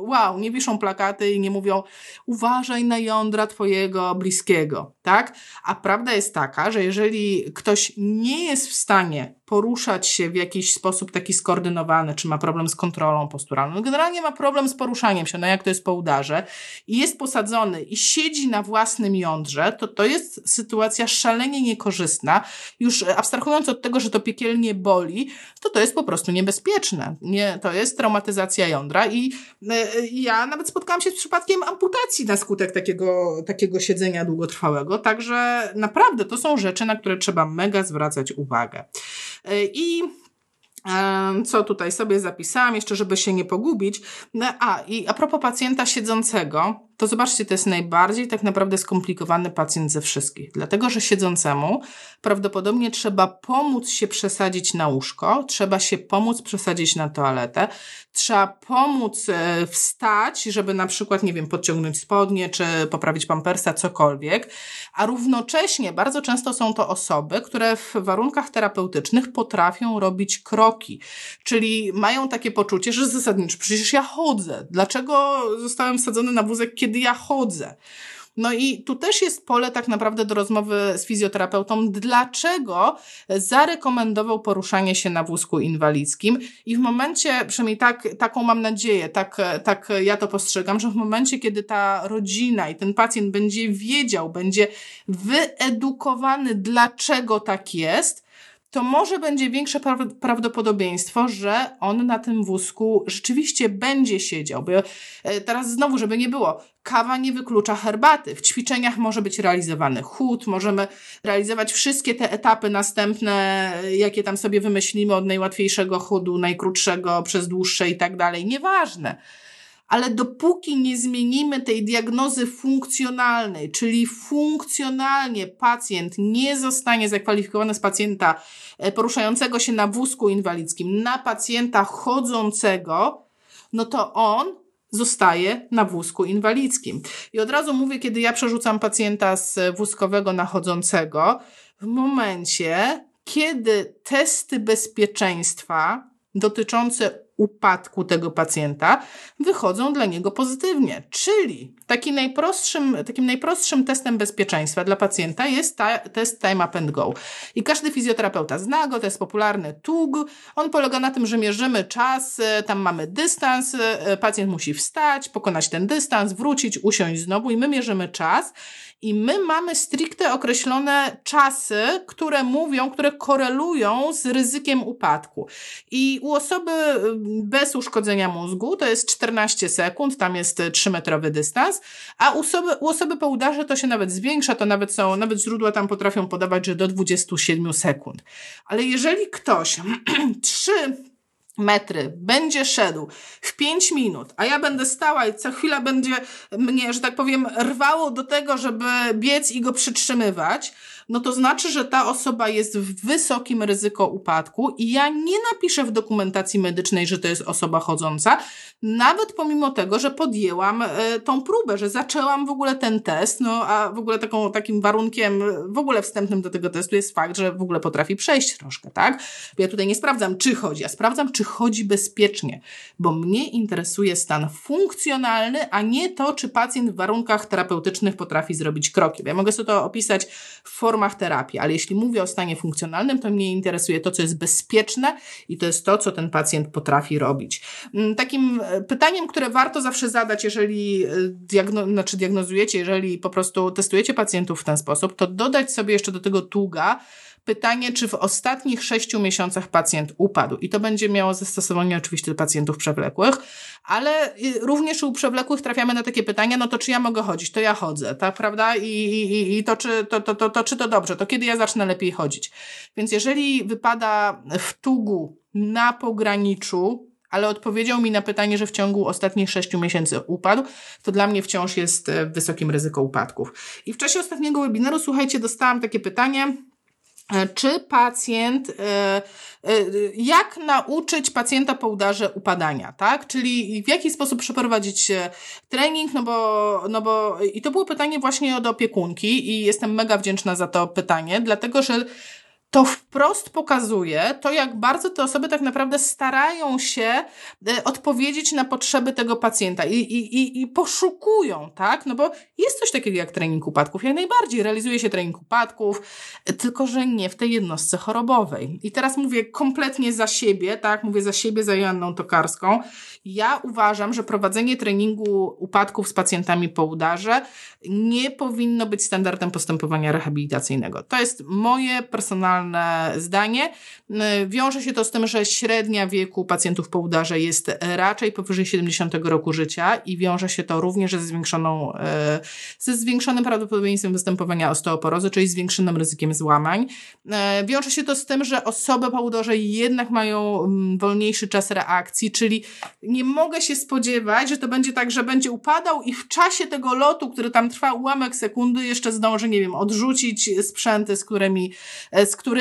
wow, nie wiszą plakaty i nie mówią uważaj na jądra twojego bliskiego, tak? A prawda jest taka, że jeżeli ktoś nie jest w stanie poruszać się w jakiś sposób taki skoordynowany, czy ma problem z kontrolą posturalną. Generalnie ma problem z poruszaniem się, no jak to jest po udarze, i jest posadzony i siedzi na własnym jądrze, to to jest sytuacja szalenie niekorzystna. Już abstrahując od tego, że to piekielnie boli, to to jest po prostu niebezpieczne. Nie, to jest traumatyzacja jądra i y, ja nawet spotkałam się z przypadkiem amputacji na skutek takiego, takiego siedzenia długotrwałego, także naprawdę to są rzeczy, na które trzeba mega zwracać uwagę. E, I co tutaj sobie zapisałam, jeszcze żeby się nie pogubić. No, a, i a propos pacjenta siedzącego, to zobaczcie, to jest najbardziej tak naprawdę skomplikowany pacjent ze wszystkich. Dlatego, że siedzącemu prawdopodobnie trzeba pomóc się przesadzić na łóżko, trzeba się pomóc przesadzić na toaletę, trzeba pomóc e, wstać, żeby na przykład, nie wiem, podciągnąć spodnie, czy poprawić pampersa, cokolwiek. A równocześnie bardzo często są to osoby, które w warunkach terapeutycznych potrafią robić kroki. Czyli mają takie poczucie, że zasadniczo przecież ja chodzę. Dlaczego zostałem wsadzony na wózek, kiedy ja chodzę? No i tu też jest pole tak naprawdę do rozmowy z fizjoterapeutą, dlaczego zarekomendował poruszanie się na wózku inwalidzkim i w momencie, przynajmniej tak, taką mam nadzieję, tak, tak ja to postrzegam, że w momencie, kiedy ta rodzina i ten pacjent będzie wiedział, będzie wyedukowany, dlaczego tak jest, to może będzie większe prawdopodobieństwo, że on na tym wózku rzeczywiście będzie siedział. Bo e, teraz znowu, żeby nie było, kawa nie wyklucza herbaty. W ćwiczeniach może być realizowany chód, możemy realizować wszystkie te etapy następne, jakie tam sobie wymyślimy od najłatwiejszego chodu, najkrótszego przez dłuższe i tak dalej. Nieważne ale dopóki nie zmienimy tej diagnozy funkcjonalnej, czyli funkcjonalnie pacjent nie zostanie zakwalifikowany z pacjenta e, poruszającego się na wózku inwalidzkim na pacjenta chodzącego, no to on zostaje na wózku inwalidzkim. I od razu mówię, kiedy ja przerzucam pacjenta z wózkowego na chodzącego, w momencie, kiedy testy bezpieczeństwa dotyczące upadku tego pacjenta wychodzą dla niego pozytywnie. Czyli taki najprostszym, takim najprostszym testem bezpieczeństwa dla pacjenta jest ta, test Time Up and Go. I każdy fizjoterapeuta zna go, to jest popularny TUG. On polega na tym, że mierzymy czas, e, tam mamy dystans, e, pacjent musi wstać, pokonać ten dystans, wrócić, usiąść znowu i my mierzymy czas i my mamy stricte określone czasy, które mówią, które korelują z ryzykiem upadku. I u osoby y, bez uszkodzenia mózgu to jest 14 sekund, tam jest 3-metrowy dystans, a u osoby, u osoby po udarze to się nawet zwiększa, to nawet są, nawet źródła tam potrafią podawać, że do 27 sekund. Ale jeżeli ktoś 3 metry, będzie szedł w 5 minut, a ja będę stała i co chwila będzie mnie, że tak powiem, rwało do tego, żeby biec i go przytrzymywać, no to znaczy, że ta osoba jest w wysokim ryzyko upadku i ja nie napiszę w dokumentacji medycznej, że to jest osoba chodząca, nawet pomimo tego, że podjęłam e, tą próbę, że zaczęłam w ogóle ten test, no a w ogóle taką, takim warunkiem w ogóle wstępnym do tego testu jest fakt, że w ogóle potrafi przejść troszkę, tak? Ja tutaj nie sprawdzam, czy chodzi, a sprawdzam, czy chodzi bezpiecznie, bo mnie interesuje stan funkcjonalny, a nie to, czy pacjent w warunkach terapeutycznych potrafi zrobić kroki. Ja mogę sobie to opisać w formach terapii, ale jeśli mówię o stanie funkcjonalnym, to mnie interesuje to, co jest bezpieczne i to jest to, co ten pacjent potrafi robić. Mm, takim e, pytaniem, które warto zawsze zadać, jeżeli e, diagno znaczy diagnozujecie, jeżeli po prostu testujecie pacjentów w ten sposób, to dodać sobie jeszcze do tego długa, pytanie, czy w ostatnich sześciu miesiącach pacjent upadł. I to będzie miało zastosowanie oczywiście do pacjentów przewlekłych, ale również u przewlekłych trafiamy na takie pytania, no to czy ja mogę chodzić? To ja chodzę, tak, prawda? I, i, i to, czy, to, to, to, to, czy to dobrze? To kiedy ja zacznę lepiej chodzić? Więc jeżeli wypada w tugu na pograniczu, ale odpowiedział mi na pytanie, że w ciągu ostatnich sześciu miesięcy upadł, to dla mnie wciąż jest w wysokim ryzyko upadków. I w czasie ostatniego webinaru, słuchajcie, dostałam takie pytanie, czy pacjent, e, e, jak nauczyć pacjenta po udarze upadania, tak? Czyli w jaki sposób przeprowadzić trening, no bo, no bo, i to było pytanie właśnie od opiekunki i jestem mega wdzięczna za to pytanie, dlatego że to wprost pokazuje to, jak bardzo te osoby tak naprawdę starają się e, odpowiedzieć na potrzeby tego pacjenta i, i, i, poszukują, tak? No bo jest coś takiego jak trening upadków. Jak najbardziej realizuje się trening upadków, e, tylko że nie w tej jednostce chorobowej. I teraz mówię kompletnie za siebie, tak? Mówię za siebie, za Joanną Tokarską. Ja uważam, że prowadzenie treningu upadków z pacjentami po udarze nie powinno być standardem postępowania rehabilitacyjnego. To jest moje personalne zdanie. Wiąże się to z tym, że średnia wieku pacjentów po udarze jest raczej powyżej 70 roku życia i wiąże się to również ze zwiększoną, e, ze zwiększonym prawdopodobieństwem występowania osteoporozy, czyli zwiększonym ryzykiem złamań. E, wiąże się to z tym, że osoby po udarze jednak mają wolniejszy czas reakcji, czyli nie mogę się spodziewać, że to będzie tak, że będzie upadał i w czasie tego lotu, który tam trwa ułamek sekundy, jeszcze zdąży, nie wiem, odrzucić sprzęty, z którymi, e, z którymi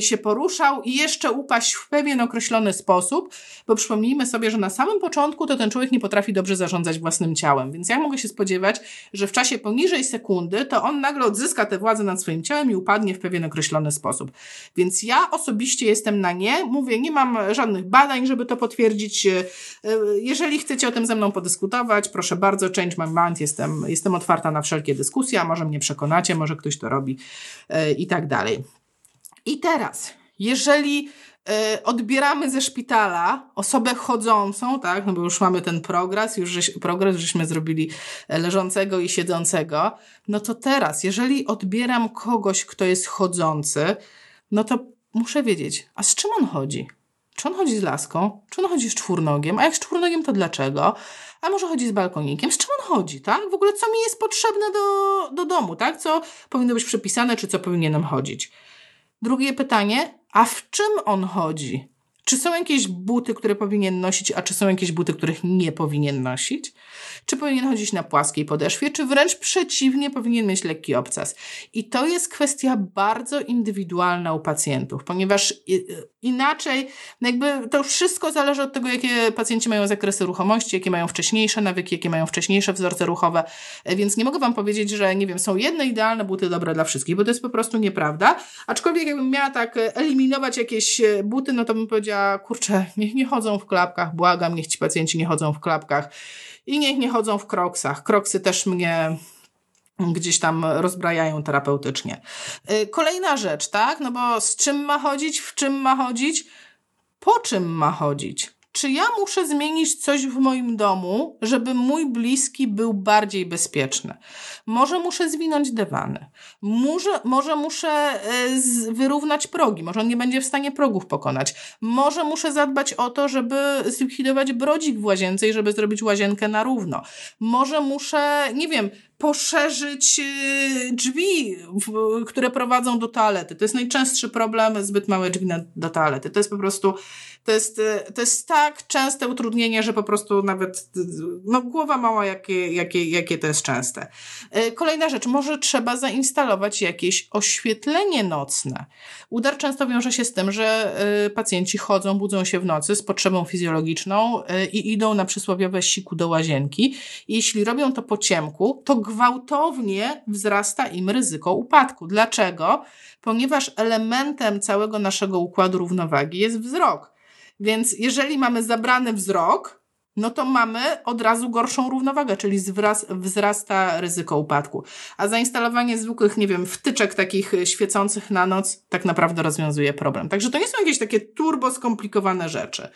się poruszał i jeszcze upaść w pewien określony sposób, bo przypomnijmy sobie, że na samym początku to ten człowiek nie potrafi dobrze zarządzać własnym ciałem, więc ja mogę się spodziewać, że w czasie poniżej sekundy to on nagle odzyska tę władzę nad swoim ciałem i upadnie w pewien określony sposób. Więc ja osobiście jestem na nie, mówię, nie mam żadnych badań, żeby to potwierdzić. E, jeżeli chcecie o tym ze mną podyskutować, proszę bardzo, change my mind, jestem, jestem otwarta na wszelkie dyskusje, a może mnie przekonacie, może ktoś to robi e, i tak dalej. I teraz, jeżeli e, odbieramy ze szpitala osobę chodzącą, tak, no bo już mamy ten progres, już żeś, progres żeśmy zrobili e, leżącego i siedzącego, no to teraz, jeżeli odbieram kogoś, kto jest chodzący, no to muszę wiedzieć, a z czym on chodzi? Czy on chodzi z laską? Czy on chodzi z czwórnogiem? A jak z czwórnogiem, to dlaczego? A może chodzi z balkonikiem? Z czym on chodzi, tak? W ogóle co mi jest potrzebne do, do domu, tak? Co powinno być przepisane, czy co powinienem chodzić? Drugie pytanie, a w czym on chodzi? Czy są jakieś buty, które powinien nosić, a czy są jakieś buty, których nie powinien nosić? Czy powinien chodzić na płaskiej podeszwie, czy wręcz przeciwnie, powinien mieć lekki obcas? I to jest kwestia bardzo indywidualna u pacjentów, ponieważ inaczej, no jakby to wszystko zależy od tego, jakie pacjenci mają zakresy ruchomości, jakie mają wcześniejsze nawyki, jakie mają wcześniejsze wzorce ruchowe, więc nie mogę Wam powiedzieć, że nie wiem, są jedne idealne buty dobre dla wszystkich, bo to jest po prostu nieprawda. Aczkolwiek jakbym miała tak eliminować jakieś buty, no to bym powiedziała, kurczę, niech nie chodzą w klapkach, błagam, niech ci pacjenci nie chodzą w klapkach i niech nie chodzą w kroksach. Kroksy też mnie gdzieś tam rozbrajają terapeutycznie. Y, kolejna rzecz, tak? No bo z czym ma chodzić, w czym ma chodzić, po czym ma chodzić? Czy ja muszę zmienić coś w moim domu, żeby mój bliski był bardziej bezpieczny? Może muszę zwinąć dywany. Może, może muszę e, wyrównać progi. Może on nie będzie w stanie progów pokonać. Może muszę zadbać o to, żeby zlikwidować brodzik w łazience i żeby zrobić łazienkę na równo. Może muszę, nie wiem, poszerzyć y, drzwi, które prowadzą do toalety. To jest najczęstszy problem, zbyt małe drzwi do toalety. To jest po prostu, to jest, y, to jest tak częste utrudnienie, że po prostu nawet, no głowa mała, jakie, jakie, jakie to jest częste. Y, kolejna rzecz, może trzeba zainstalować jakieś oświetlenie nocne. Udar często wiąże się z tym, że pacjenci chodzą, budzą się w nocy z potrzebą fizjologiczną i idą na przysłowiowe siku do łazienki. Jeśli robią to po ciemku, to gwałtownie wzrasta im ryzyko upadku. Dlaczego? Ponieważ elementem całego naszego układu równowagi jest wzrok. Więc jeżeli mamy zabrany wzrok, no to mamy od razu gorszą równowagę, czyli wzrasta ryzyko upadku. A zainstalowanie zwykłych, nie wiem, wtyczek takich świecących na noc tak naprawdę rozwiązuje problem. Także to nie są jakieś takie turbo skomplikowane rzeczy.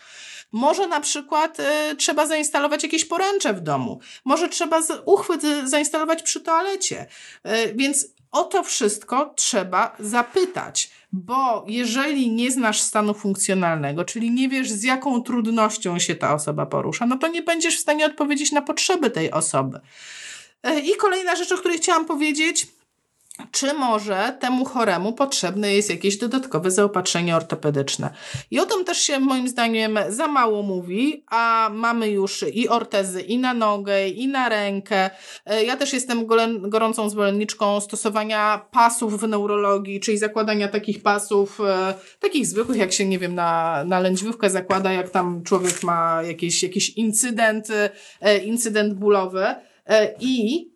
Może na przykład y, trzeba zainstalować jakieś poręcze w domu. Może trzeba z, uchwyt zainstalować przy toalecie. Y, więc o to wszystko trzeba zapytać, bo jeżeli nie znasz stanu funkcjonalnego, czyli nie wiesz z jaką trudnością się ta osoba porusza, no to nie będziesz w stanie odpowiedzieć na potrzeby tej osoby. Y, I kolejna rzecz, o której chciałam powiedzieć, czy może temu choremu potrzebne jest jakieś dodatkowe zaopatrzenie ortopedyczne. I o tym też się moim zdaniem za mało mówi, a mamy już i ortezy i na nogę, i na rękę. E, ja też jestem gorącą zwolenniczką stosowania pasów w neurologii, czyli zakładania takich pasów, e, takich zwykłych, jak się, nie wiem, na, na lędźwiówkę zakłada, jak tam człowiek ma jakiś, jakiś incydent, e, incydent bólowy. I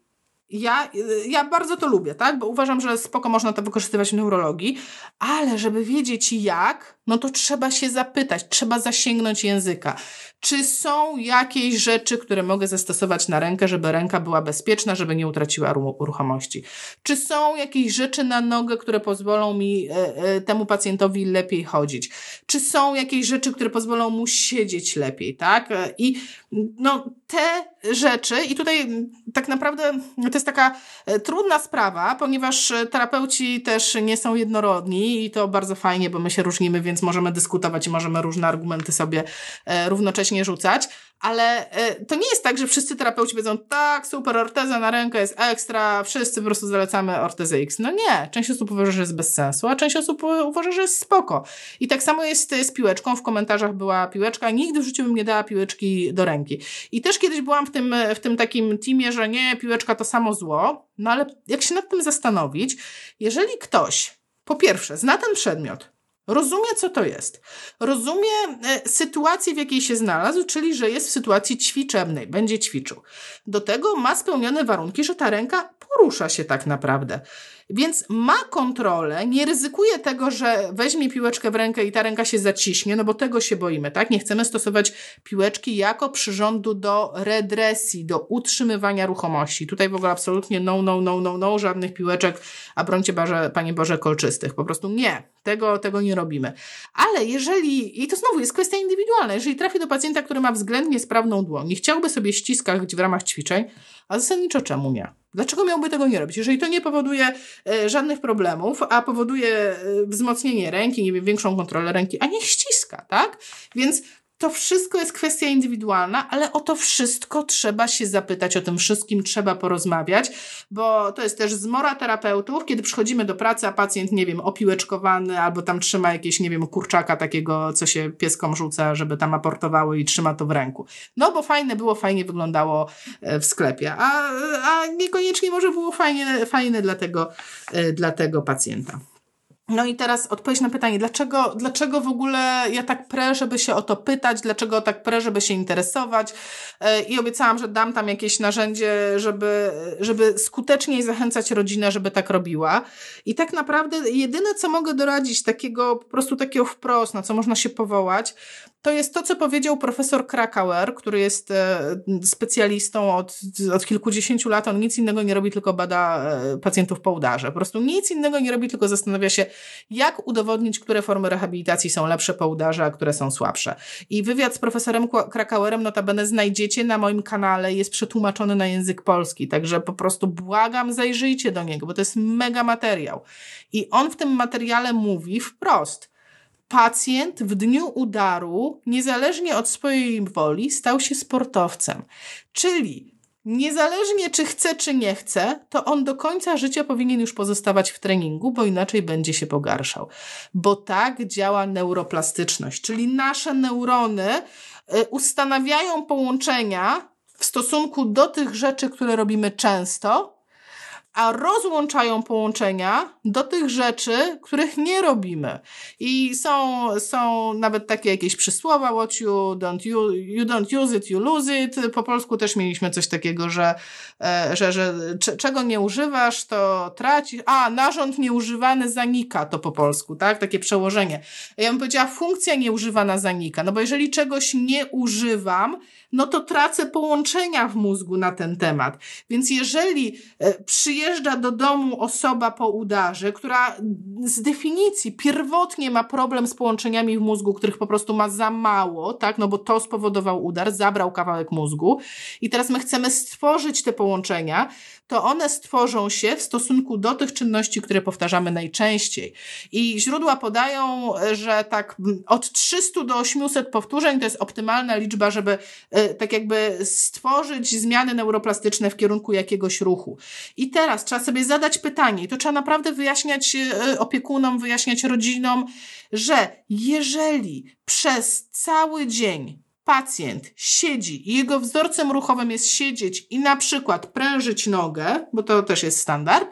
ja, ja bardzo to lubię, tak? Bo uważam, że spoko można to wykorzystywać w neurologii, ale żeby wiedzieć jak, no to trzeba się zapytać, trzeba zasięgnąć języka. Czy są jakieś rzeczy, które mogę zastosować na rękę, żeby ręka była bezpieczna, żeby nie utraciła ruchomości? Czy są jakieś rzeczy na nogę, które pozwolą mi e, e, temu pacjentowi lepiej chodzić? Czy są jakieś rzeczy, które pozwolą mu siedzieć lepiej, tak? E, I no, te rzeczy, i tutaj tak naprawdę to jest taka trudna sprawa, ponieważ terapeuci też nie są jednorodni i to bardzo fajnie, bo my się różnimy, więc możemy dyskutować i możemy różne argumenty sobie e, równocześnie rzucać ale e, to nie jest tak, że wszyscy terapeuci powiedzą, tak, super, orteza na rękę jest ekstra, wszyscy po prostu zalecamy ortezę X. No nie, część osób uważa, że jest bez sensu, a część osób uważa, że jest spoko. I tak samo jest z piłeczką, w komentarzach była piłeczka, nigdy w życiu bym nie dała piłeczki do ręki. I też kiedyś byłam w tym, w tym takim teamie, że nie, piłeczka to samo zło, no ale jak się nad tym zastanowić, jeżeli ktoś po pierwsze zna ten przedmiot, Rozumie, co to jest. Rozumie e, sytuację, w jakiej się znalazł, czyli że jest w sytuacji ćwiczebnej, będzie ćwiczył. Do tego ma spełnione warunki, że ta ręka porusza się tak naprawdę. Więc ma kontrolę, nie ryzykuje tego, że weźmie piłeczkę w rękę i ta ręka się zaciśnie, no bo tego się boimy, tak? Nie chcemy stosować piłeczki jako przyrządu do redresji, do utrzymywania ruchomości. Tutaj w ogóle absolutnie no, no, no, no, no, żadnych piłeczek, a brońcie Boże, Panie Boże, kolczystych. Po prostu nie, tego, tego nie robimy. Ale jeżeli, i to znowu jest kwestia indywidualna, jeżeli trafi do pacjenta, który ma względnie sprawną dłoń i chciałby sobie ściskać w ramach ćwiczeń, a zasadniczo czemu nie? Dlaczego miałby tego nie robić? Jeżeli to nie powoduje e, żadnych problemów, a powoduje e, wzmocnienie ręki, nie wiem, większą kontrolę ręki, a niech ściska, tak? Więc to wszystko jest kwestia indywidualna, ale o to wszystko trzeba się zapytać, o tym wszystkim trzeba porozmawiać, bo to jest też zmora terapeutów, kiedy przychodzimy do pracy, a pacjent, nie wiem, opiłeczkowany albo tam trzyma jakieś, nie wiem, kurczaka takiego, co się pieskom rzuca, żeby tam aportowało i trzyma to w ręku. No bo fajne było, fajnie wyglądało e, w sklepie, a, a niekoniecznie może było fajnie, fajne dla tego, e, dla tego pacjenta. No i teraz odpowiedź na pytanie, dlaczego, dlaczego w ogóle ja tak prę, żeby się o to pytać, dlaczego tak prę, żeby się interesować e, i obiecałam, że dam tam jakieś narzędzie, żeby, żeby skuteczniej zachęcać rodzinę, żeby tak robiła. I tak naprawdę jedyne, co mogę doradzić takiego, po prostu takiego wprost, na co można się powołać, to jest to, co powiedział profesor Krakauer, który jest e, specjalistą od, od kilkudziesięciu lat. On nic innego nie robi, tylko bada e, pacjentów po udarze. Po prostu nic innego nie robi, tylko zastanawia się, jak udowodnić, które formy rehabilitacji są lepsze po udarze, a które są słabsze. I wywiad z profesorem Krakauerem notabene znajdziecie na moim kanale, jest przetłumaczony na język polski, także po prostu błagam, zajrzyjcie do niego, bo to jest mega materiał. I on w tym materiale mówi wprost – pacjent w dniu udaru, niezależnie od swojej woli, stał się sportowcem. Czyli niezależnie czy chce, czy nie chce, to on do końca życia powinien już pozostawać w treningu, bo inaczej będzie się pogarszał. Bo tak działa neuroplastyczność, czyli nasze neurony y, ustanawiają połączenia w stosunku do tych rzeczy, które robimy często, a rozłączają połączenia do tych rzeczy, których nie robimy. I są, są nawet takie jakieś przysłowa, what you don't, you, you don't use it, you lose it. Po polsku też mieliśmy coś takiego, że, e, że, że czego nie używasz, to tracisz. A, narząd nieużywany zanika, to po polsku, tak? Takie przełożenie. Ja bym powiedziała, funkcja nieużywana zanika. No bo jeżeli czegoś nie używam, no to tracę połączenia w mózgu na ten temat. Więc jeżeli e, przyjeżdża do domu osoba po udarze, która z definicji pierwotnie ma problem z połączeniami w mózgu, których po prostu ma za mało, tak, no bo to spowodował udar, zabrał kawałek mózgu i teraz my chcemy stworzyć te połączenia, to one stworzą się w stosunku do tych czynności, które powtarzamy najczęściej. I źródła podają, że tak od 300 do 800 powtórzeń to jest optymalna liczba, żeby e, tak jakby stworzyć zmiany neuroplastyczne w kierunku jakiegoś ruchu. I teraz trzeba sobie zadać pytanie, i to trzeba naprawdę wyjaśniać e, opiekunom, wyjaśniać rodzinom, że jeżeli przez cały dzień pacjent siedzi i jego wzorcem ruchowym jest siedzieć i na przykład prężyć nogę, bo to też jest standard,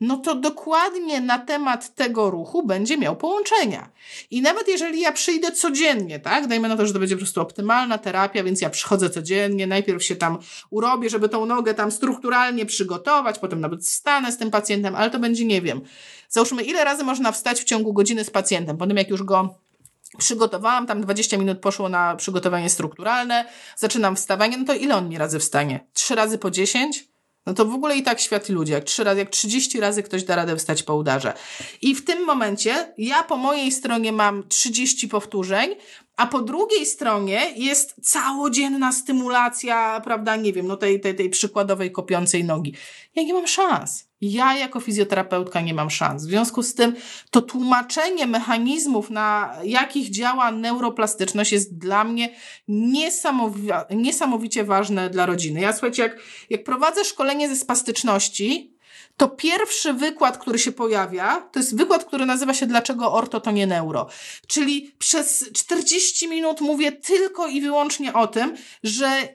no to dokładnie na temat tego ruchu będzie miał połączenia. I nawet jeżeli ja przyjdę codziennie, tak, dajmy na to, że to będzie po prostu optymalna terapia, więc ja przychodzę codziennie, najpierw się tam urobię, żeby tą nogę tam strukturalnie przygotować, potem nawet wstanę z tym pacjentem, ale to będzie, nie wiem, załóżmy, ile razy można wstać w ciągu godziny z pacjentem, potem jak już go przygotowałam, tam 20 minut poszło na przygotowanie strukturalne, zaczynam wstawanie, no to ile on mi razy wstanie? Trzy razy po 10? No to w ogóle i tak świat ludzie, jak trzy razy, jak 30 razy ktoś da radę wstać po udarze. I w tym momencie ja po mojej stronie mam 30 powtórzeń, a po drugiej stronie jest całodzienna stymulacja, prawda, nie wiem, no tej, tej, tej przykładowej kopiącej nogi. Ja nie mam szans. Ja jako fizjoterapeutka nie mam szans. W związku z tym to tłumaczenie mechanizmów, na jakich działa neuroplastyczność jest dla mnie niesamowicie ważne dla rodziny. Ja słuchajcie, jak, jak prowadzę szkolenie ze spastyczności, to pierwszy wykład, który się pojawia, to jest wykład, który nazywa się Dlaczego orto to nie neuro. Czyli przez 40 minut mówię tylko i wyłącznie o tym, że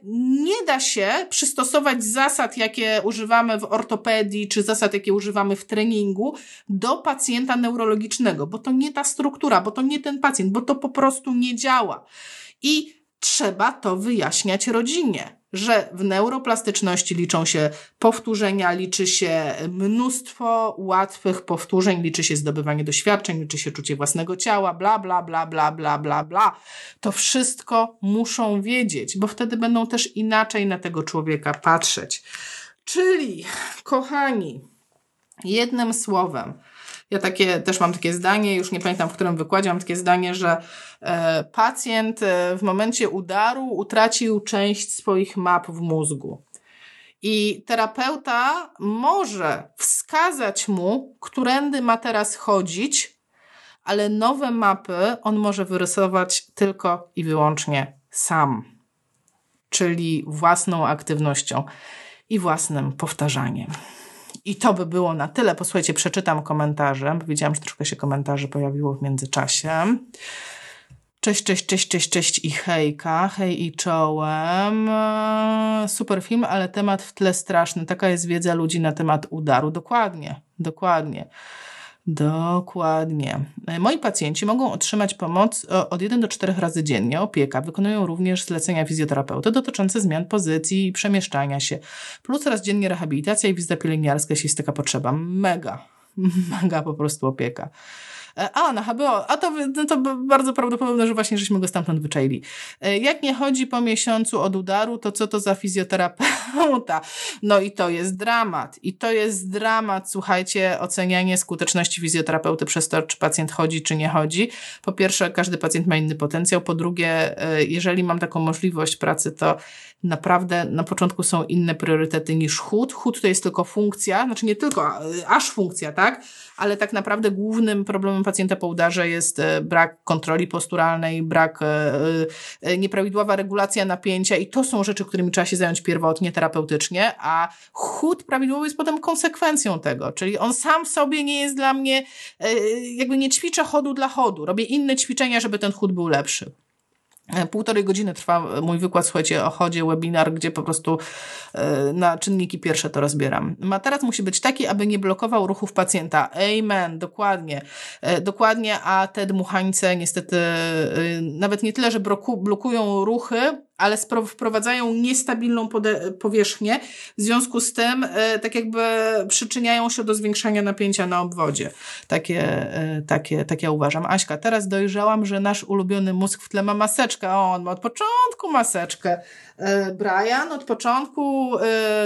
nie da się przystosować zasad, jakie używamy w ortopedii, czy zasad, jakie używamy w treningu, do pacjenta neurologicznego, bo to nie ta struktura, bo to nie ten pacjent, bo to po prostu nie działa. I trzeba to wyjaśniać rodzinie że w neuroplastyczności liczą się powtórzenia, liczy się mnóstwo łatwych powtórzeń, liczy się zdobywanie doświadczeń, liczy się czucie własnego ciała, bla, bla, bla, bla, bla, bla, bla. To wszystko muszą wiedzieć, bo wtedy będą też inaczej na tego człowieka patrzeć. Czyli, kochani, jednym słowem, ja takie, też mam takie zdanie, już nie pamiętam w którym wykładzie, mam takie zdanie, że e, pacjent e, w momencie udaru utracił część swoich map w mózgu. I terapeuta może wskazać mu, którędy ma teraz chodzić, ale nowe mapy on może wyrysować tylko i wyłącznie sam, czyli własną aktywnością i własnym powtarzaniem. I to by było na tyle. Posłuchajcie, przeczytam komentarze, bo widziałam, że troszkę się komentarzy pojawiło w międzyczasie. Cześć, cześć, cześć, cześć, cześć i hejka, hej i czołem. Super film, ale temat w tle straszny. Taka jest wiedza ludzi na temat udaru. Dokładnie, dokładnie. Dokładnie. Moi pacjenci mogą otrzymać pomoc e, od 1 do 4 razy dziennie. Opieka wykonują również zlecenia fizjoterapeuty dotyczące zmian pozycji i przemieszczania się. Plus raz dziennie rehabilitacja i wizyta pielęgniarska, jeśli jest taka potrzeba. Mega, mega po prostu opieka. E, a, na HBO. A to, no to bardzo prawdopodobne, że właśnie żeśmy go stamtąd wyczaili. E, jak nie chodzi po miesiącu od udaru, to co to za fizjoterapeuta? No i to jest dramat. I to jest dramat, słuchajcie, ocenianie skuteczności fizjoterapeuty przez to, czy pacjent chodzi, czy nie chodzi. Po pierwsze, każdy pacjent ma inny potencjał. Po drugie, e, jeżeli mam taką możliwość pracy, to naprawdę na początku są inne priorytety niż chód. Chód to jest tylko funkcja, znaczy nie tylko, aż funkcja, tak? Ale tak naprawdę głównym problemem pacjenta po udarze jest e, brak kontroli posturalnej, brak, e, nieprawidłowa regulacja napięcia i to są rzeczy, którymi trzeba się zająć pierwotnie, terapeutycznie, a chód prawidłowy jest potem konsekwencją tego, czyli on sam sobie nie jest dla mnie, jakby nie ćwiczę chodu dla chodu, robię inne ćwiczenia, żeby ten chód był lepszy. E, półtorej godziny trwa mój wykład, słuchajcie, o chodzie, webinar, gdzie po prostu e, na czynniki pierwsze to rozbieram. Materac musi być taki, aby nie blokował ruchów pacjenta. Amen, dokładnie. E, dokładnie, a te dmuchańce niestety nawet nie tyle, że blokują ruchy, ale wprowadzają niestabilną powierzchnię, w związku z tym e, tak jakby przyczyniają się do zwiększania napięcia na obwodzie. Takie, e, takie, takie ja uważam. Aśka, teraz dojrzałam, że nasz ulubiony mózg w tle ma maseczkę. O, on ma od początku maseczkę. E, Brian od początku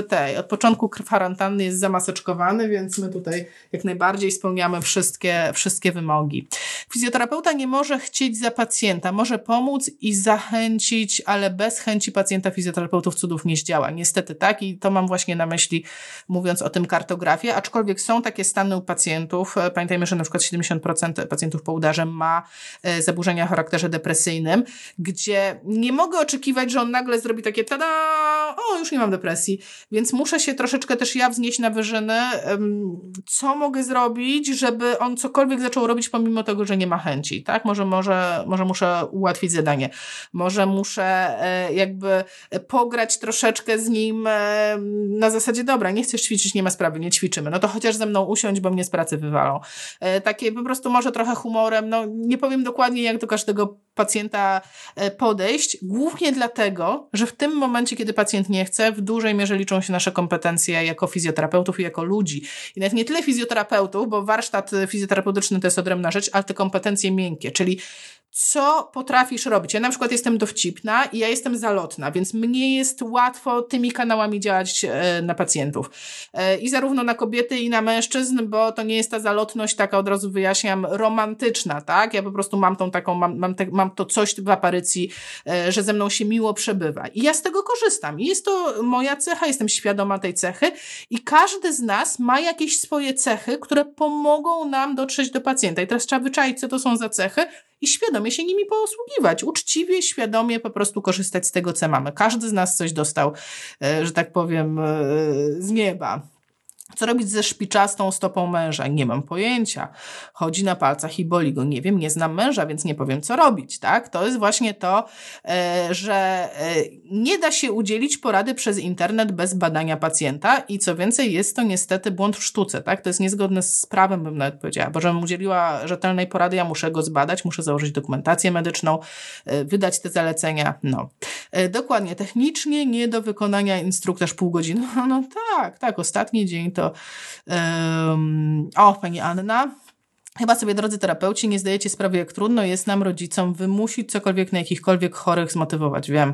tej, od początku kwarantanny jest zamaseczkowany, więc my tutaj jak najbardziej spełniamy wszystkie, wszystkie wymogi. Fizjoterapeuta nie może chcieć za pacjenta, może pomóc i zachęcić, ale bez chęci pacjenta fizjoterapeutów cudów nie zdziała. Niestety tak i to mam właśnie na myśli, mówiąc o tym kartografię, aczkolwiek są takie stany u pacjentów. E, pamiętajmy, że na przykład 70% pacjentów po udarze ma e, zaburzenia o charakterze depresyjnym, gdzie nie mogę oczekiwać, że on nagle zrobi takie tada, o już nie mam depresji, więc muszę się troszeczkę też ja wznieść na wyżyny, co mogę zrobić, żeby on cokolwiek zaczął robić pomimo tego, że nie ma chęci, tak? Może, może, może muszę ułatwić zadanie, może muszę e, jakby pograć troszeczkę z nim e, na zasadzie, dobra, nie chcesz ćwiczyć, nie ma sprawy, nie ćwiczymy, no to chociaż ze mną usiądź, bo mnie z pracy wywalą. E, takie po prostu może trochę humorem, no nie powiem dokładnie, jak do każdego pacjenta e, podejść, głównie dlatego, że w tym momencie, kiedy pacjent nie chce, w dużej mierze liczą się nasze kompetencje jako fizjoterapeutów i jako ludzi. I nawet nie tyle fizjoterapeutów, bo warsztat fizjoterapeutyczny to jest odrębna rzecz, ale te kompetencje miękkie, czyli co potrafisz robić. Ja na przykład jestem dowcipna i ja jestem zalotna, więc mnie jest łatwo tymi kanałami działać e, na pacjentów. E, I zarówno na kobiety, i na mężczyzn, bo to nie jest ta zalotność taka, od razu wyjaśniam, romantyczna, tak? Ja po prostu mam tą taką, mam, mam, te, mam to coś w aparycji, e, że ze mną się miło przebywa. I ja z tego korzystam. I jest to moja cecha, jestem świadoma tej cechy i każdy z nas ma jakieś swoje cechy, które pomogą nam dotrzeć do pacjenta. I teraz trzeba wyczaić, co to są za cechy, i świadomie się nimi posługiwać. Uczciwie, świadomie po prostu korzystać z tego, co mamy. Każdy z nas coś dostał, e, że tak powiem, e, z nieba. Co robić ze szpiczastą stopą męża? Nie mam pojęcia. Chodzi na palcach i boli go. Nie wiem, nie znam męża, więc nie powiem, co robić, tak? To jest właśnie to, e, że e, nie da się udzielić porady przez internet bez badania pacjenta i co więcej, jest to niestety błąd w sztuce, tak? To jest niezgodne z prawem, bym nawet powiedziała, bo żebym udzieliła rzetelnej porady, ja muszę go zbadać, muszę założyć dokumentację medyczną, e, wydać te zalecenia, no. Dokładnie, technicznie nie do wykonania instruktaż pół godziny. No tak, tak, ostatni dzień to to um, o, pani Anna, Chyba sobie, drodzy terapeuci, nie zdajecie sprawy, jak trudno jest nam, rodzicom, wymusić cokolwiek na jakichkolwiek chorych zmotywować. Wiem,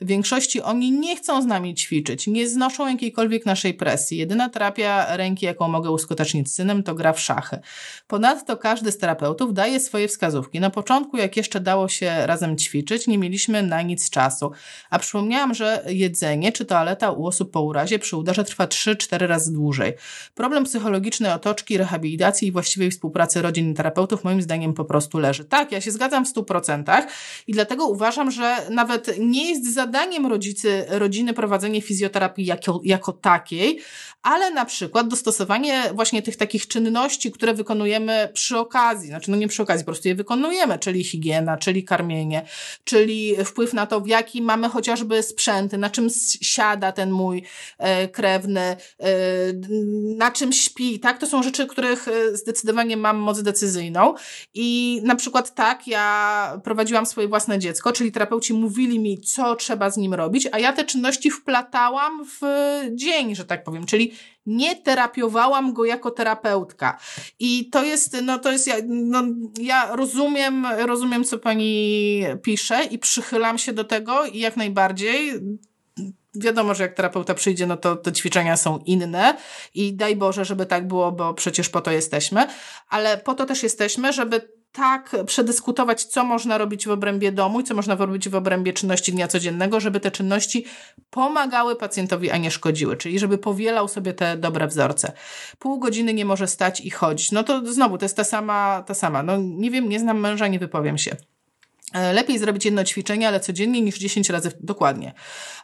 w większości oni nie chcą z nami ćwiczyć, nie znoszą jakiejkolwiek naszej presji. Jedyna terapia ręki, jaką mogę uskutecznić z synem, to gra w szachy. Ponadto każdy z terapeutów daje swoje wskazówki. Na początku, jak jeszcze dało się razem ćwiczyć, nie mieliśmy na nic czasu. A przypomniałam, że jedzenie czy toaleta u osób po urazie przy udarze trwa 3-4 razy dłużej. Problem psychologicznej otoczki, rehabilitacji i właściwej współpracy pracy rodzin terapeutów moim zdaniem po prostu leży. Tak, ja się zgadzam w stu procentach i dlatego uważam, że nawet nie jest zadaniem rodzicy, rodziny prowadzenie fizjoterapii jako, jako takiej, ale na przykład dostosowanie właśnie tych takich czynności, które wykonujemy przy okazji, znaczy no nie przy okazji, po prostu je wykonujemy, czyli higiena, czyli karmienie, czyli wpływ na to, w jaki mamy chociażby sprzęty, na czym siada ten mój e, krewny, e, na czym śpi, tak? To są rzeczy, których e, zdecydowanie mam moc decyzyjną. I na przykład tak, ja prowadziłam swoje własne dziecko, czyli terapeuci mówili mi, co trzeba z nim robić, a ja te czynności wplatałam w dzień, że tak powiem, czyli nie terapiowałam go jako terapeutka. I to jest, no to jest, ja, no, ja rozumiem, rozumiem, co pani pisze i przychylam się do tego i jak najbardziej wiadomo, że jak terapeuta przyjdzie, no to te ćwiczenia są inne i daj Boże, żeby tak było, bo przecież po to jesteśmy, ale po to też jesteśmy, żeby tak przedyskutować, co można robić w obrębie domu i co można robić w obrębie czynności dnia codziennego, żeby te czynności pomagały pacjentowi, a nie szkodziły, czyli żeby powielał sobie te dobre wzorce. Pół godziny nie może stać i chodzić. No to znowu, to jest ta sama, ta sama. No nie wiem, nie znam męża, nie wypowiem się. E, lepiej zrobić jedno ćwiczenie, ale codziennie niż 10 razy dokładnie.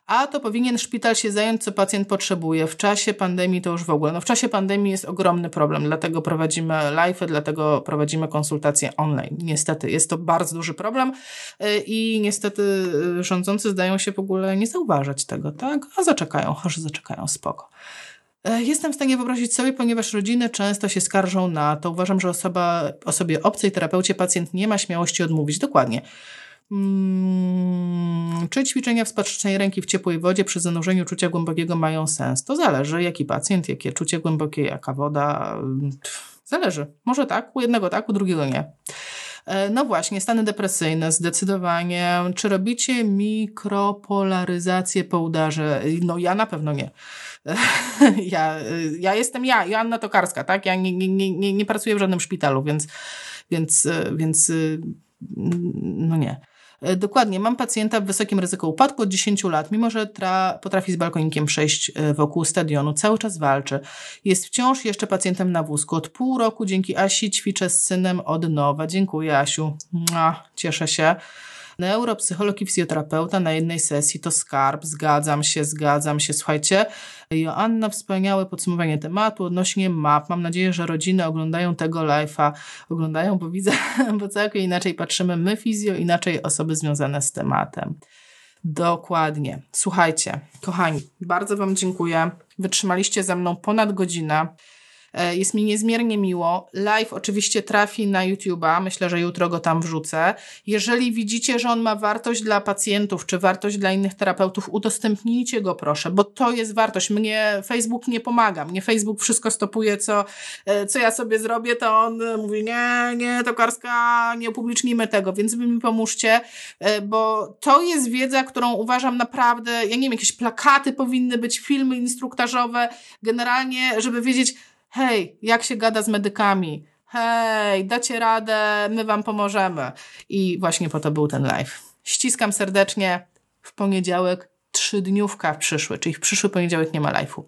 A to powinien szpital się zająć, co pacjent potrzebuje. W czasie pandemii to już w ogóle. No w czasie pandemii jest ogromny problem, dlatego prowadzimy live, dlatego prowadzimy konsultacje online. Niestety jest to bardzo duży problem e, i niestety e, rządzący zdają się w ogóle nie zauważać tego, tak? A zaczekają, chorzy zaczekają, spoko. E, jestem w stanie wyobrazić sobie, ponieważ rodziny często się skarżą na to. Uważam, że osoba, osobie obcej terapeucie pacjent nie ma śmiałości odmówić. Dokładnie. Hmm, czy ćwiczenia wsparcznej ręki w ciepłej wodzie przy zanurzeniu czucia głębokiego mają sens? To zależy, jaki pacjent, jakie czucie głębokie, jaka woda. Zależy. Może tak, u jednego tak, u drugiego nie. E, no właśnie, stany depresyjne, zdecydowanie. Czy robicie mikropolaryzację po udarze? No ja na pewno nie. ja, ja jestem ja, Joanna Tokarska, tak? Ja nie, nie, nie, nie pracuję w żadnym szpitalu, więc, więc, więc no nie. Dokładnie, mam pacjenta w wysokim ryzyku upadku od 10 lat, mimo że tra, potrafi z balkonikiem przejść e, wokół stadionu, cały czas walczy. Jest wciąż jeszcze pacjentem na wózku. Od pół roku dzięki Asi ćwiczę z synem od nowa. Dziękuję Asiu. Mua, cieszę się neuropsycholog i fizjoterapeuta na jednej sesji to skarb. Zgadzam się, zgadzam się. Słuchajcie, Joanna, wspaniałe podsumowanie tematu odnośnie map. Mam nadzieję, że rodziny oglądają tego live'a, oglądają, bo widzę, bo całkiem inaczej patrzymy my fizjo, inaczej osoby związane z tematem. Dokładnie. Słuchajcie, kochani, bardzo Wam dziękuję. Wytrzymaliście ze mną ponad godzinę. E, jest mi niezmiernie miło. Live oczywiście trafi na YouTube'a. Myślę, że jutro go tam wrzucę. Jeżeli widzicie, że on ma wartość dla pacjentów, czy wartość dla innych terapeutów, udostępnijcie go proszę, bo to jest wartość. Mnie Facebook nie pomaga. Mnie Facebook wszystko stopuje, co, e, co ja sobie zrobię, to on mówi, nie, nie, Tokarska, nie upublicznimy tego, więc wy mi pomóżcie, e, bo to jest wiedza, którą uważam naprawdę, ja nie wiem, jakieś plakaty powinny być, filmy instruktażowe, generalnie, żeby wiedzieć, hej, jak się gada z medykami? Hej, dacie radę, my wam pomożemy. I właśnie po to był ten live. Ściskam serdecznie. W poniedziałek trzydniówka przyszły, czyli w przyszły poniedziałek nie ma live'u.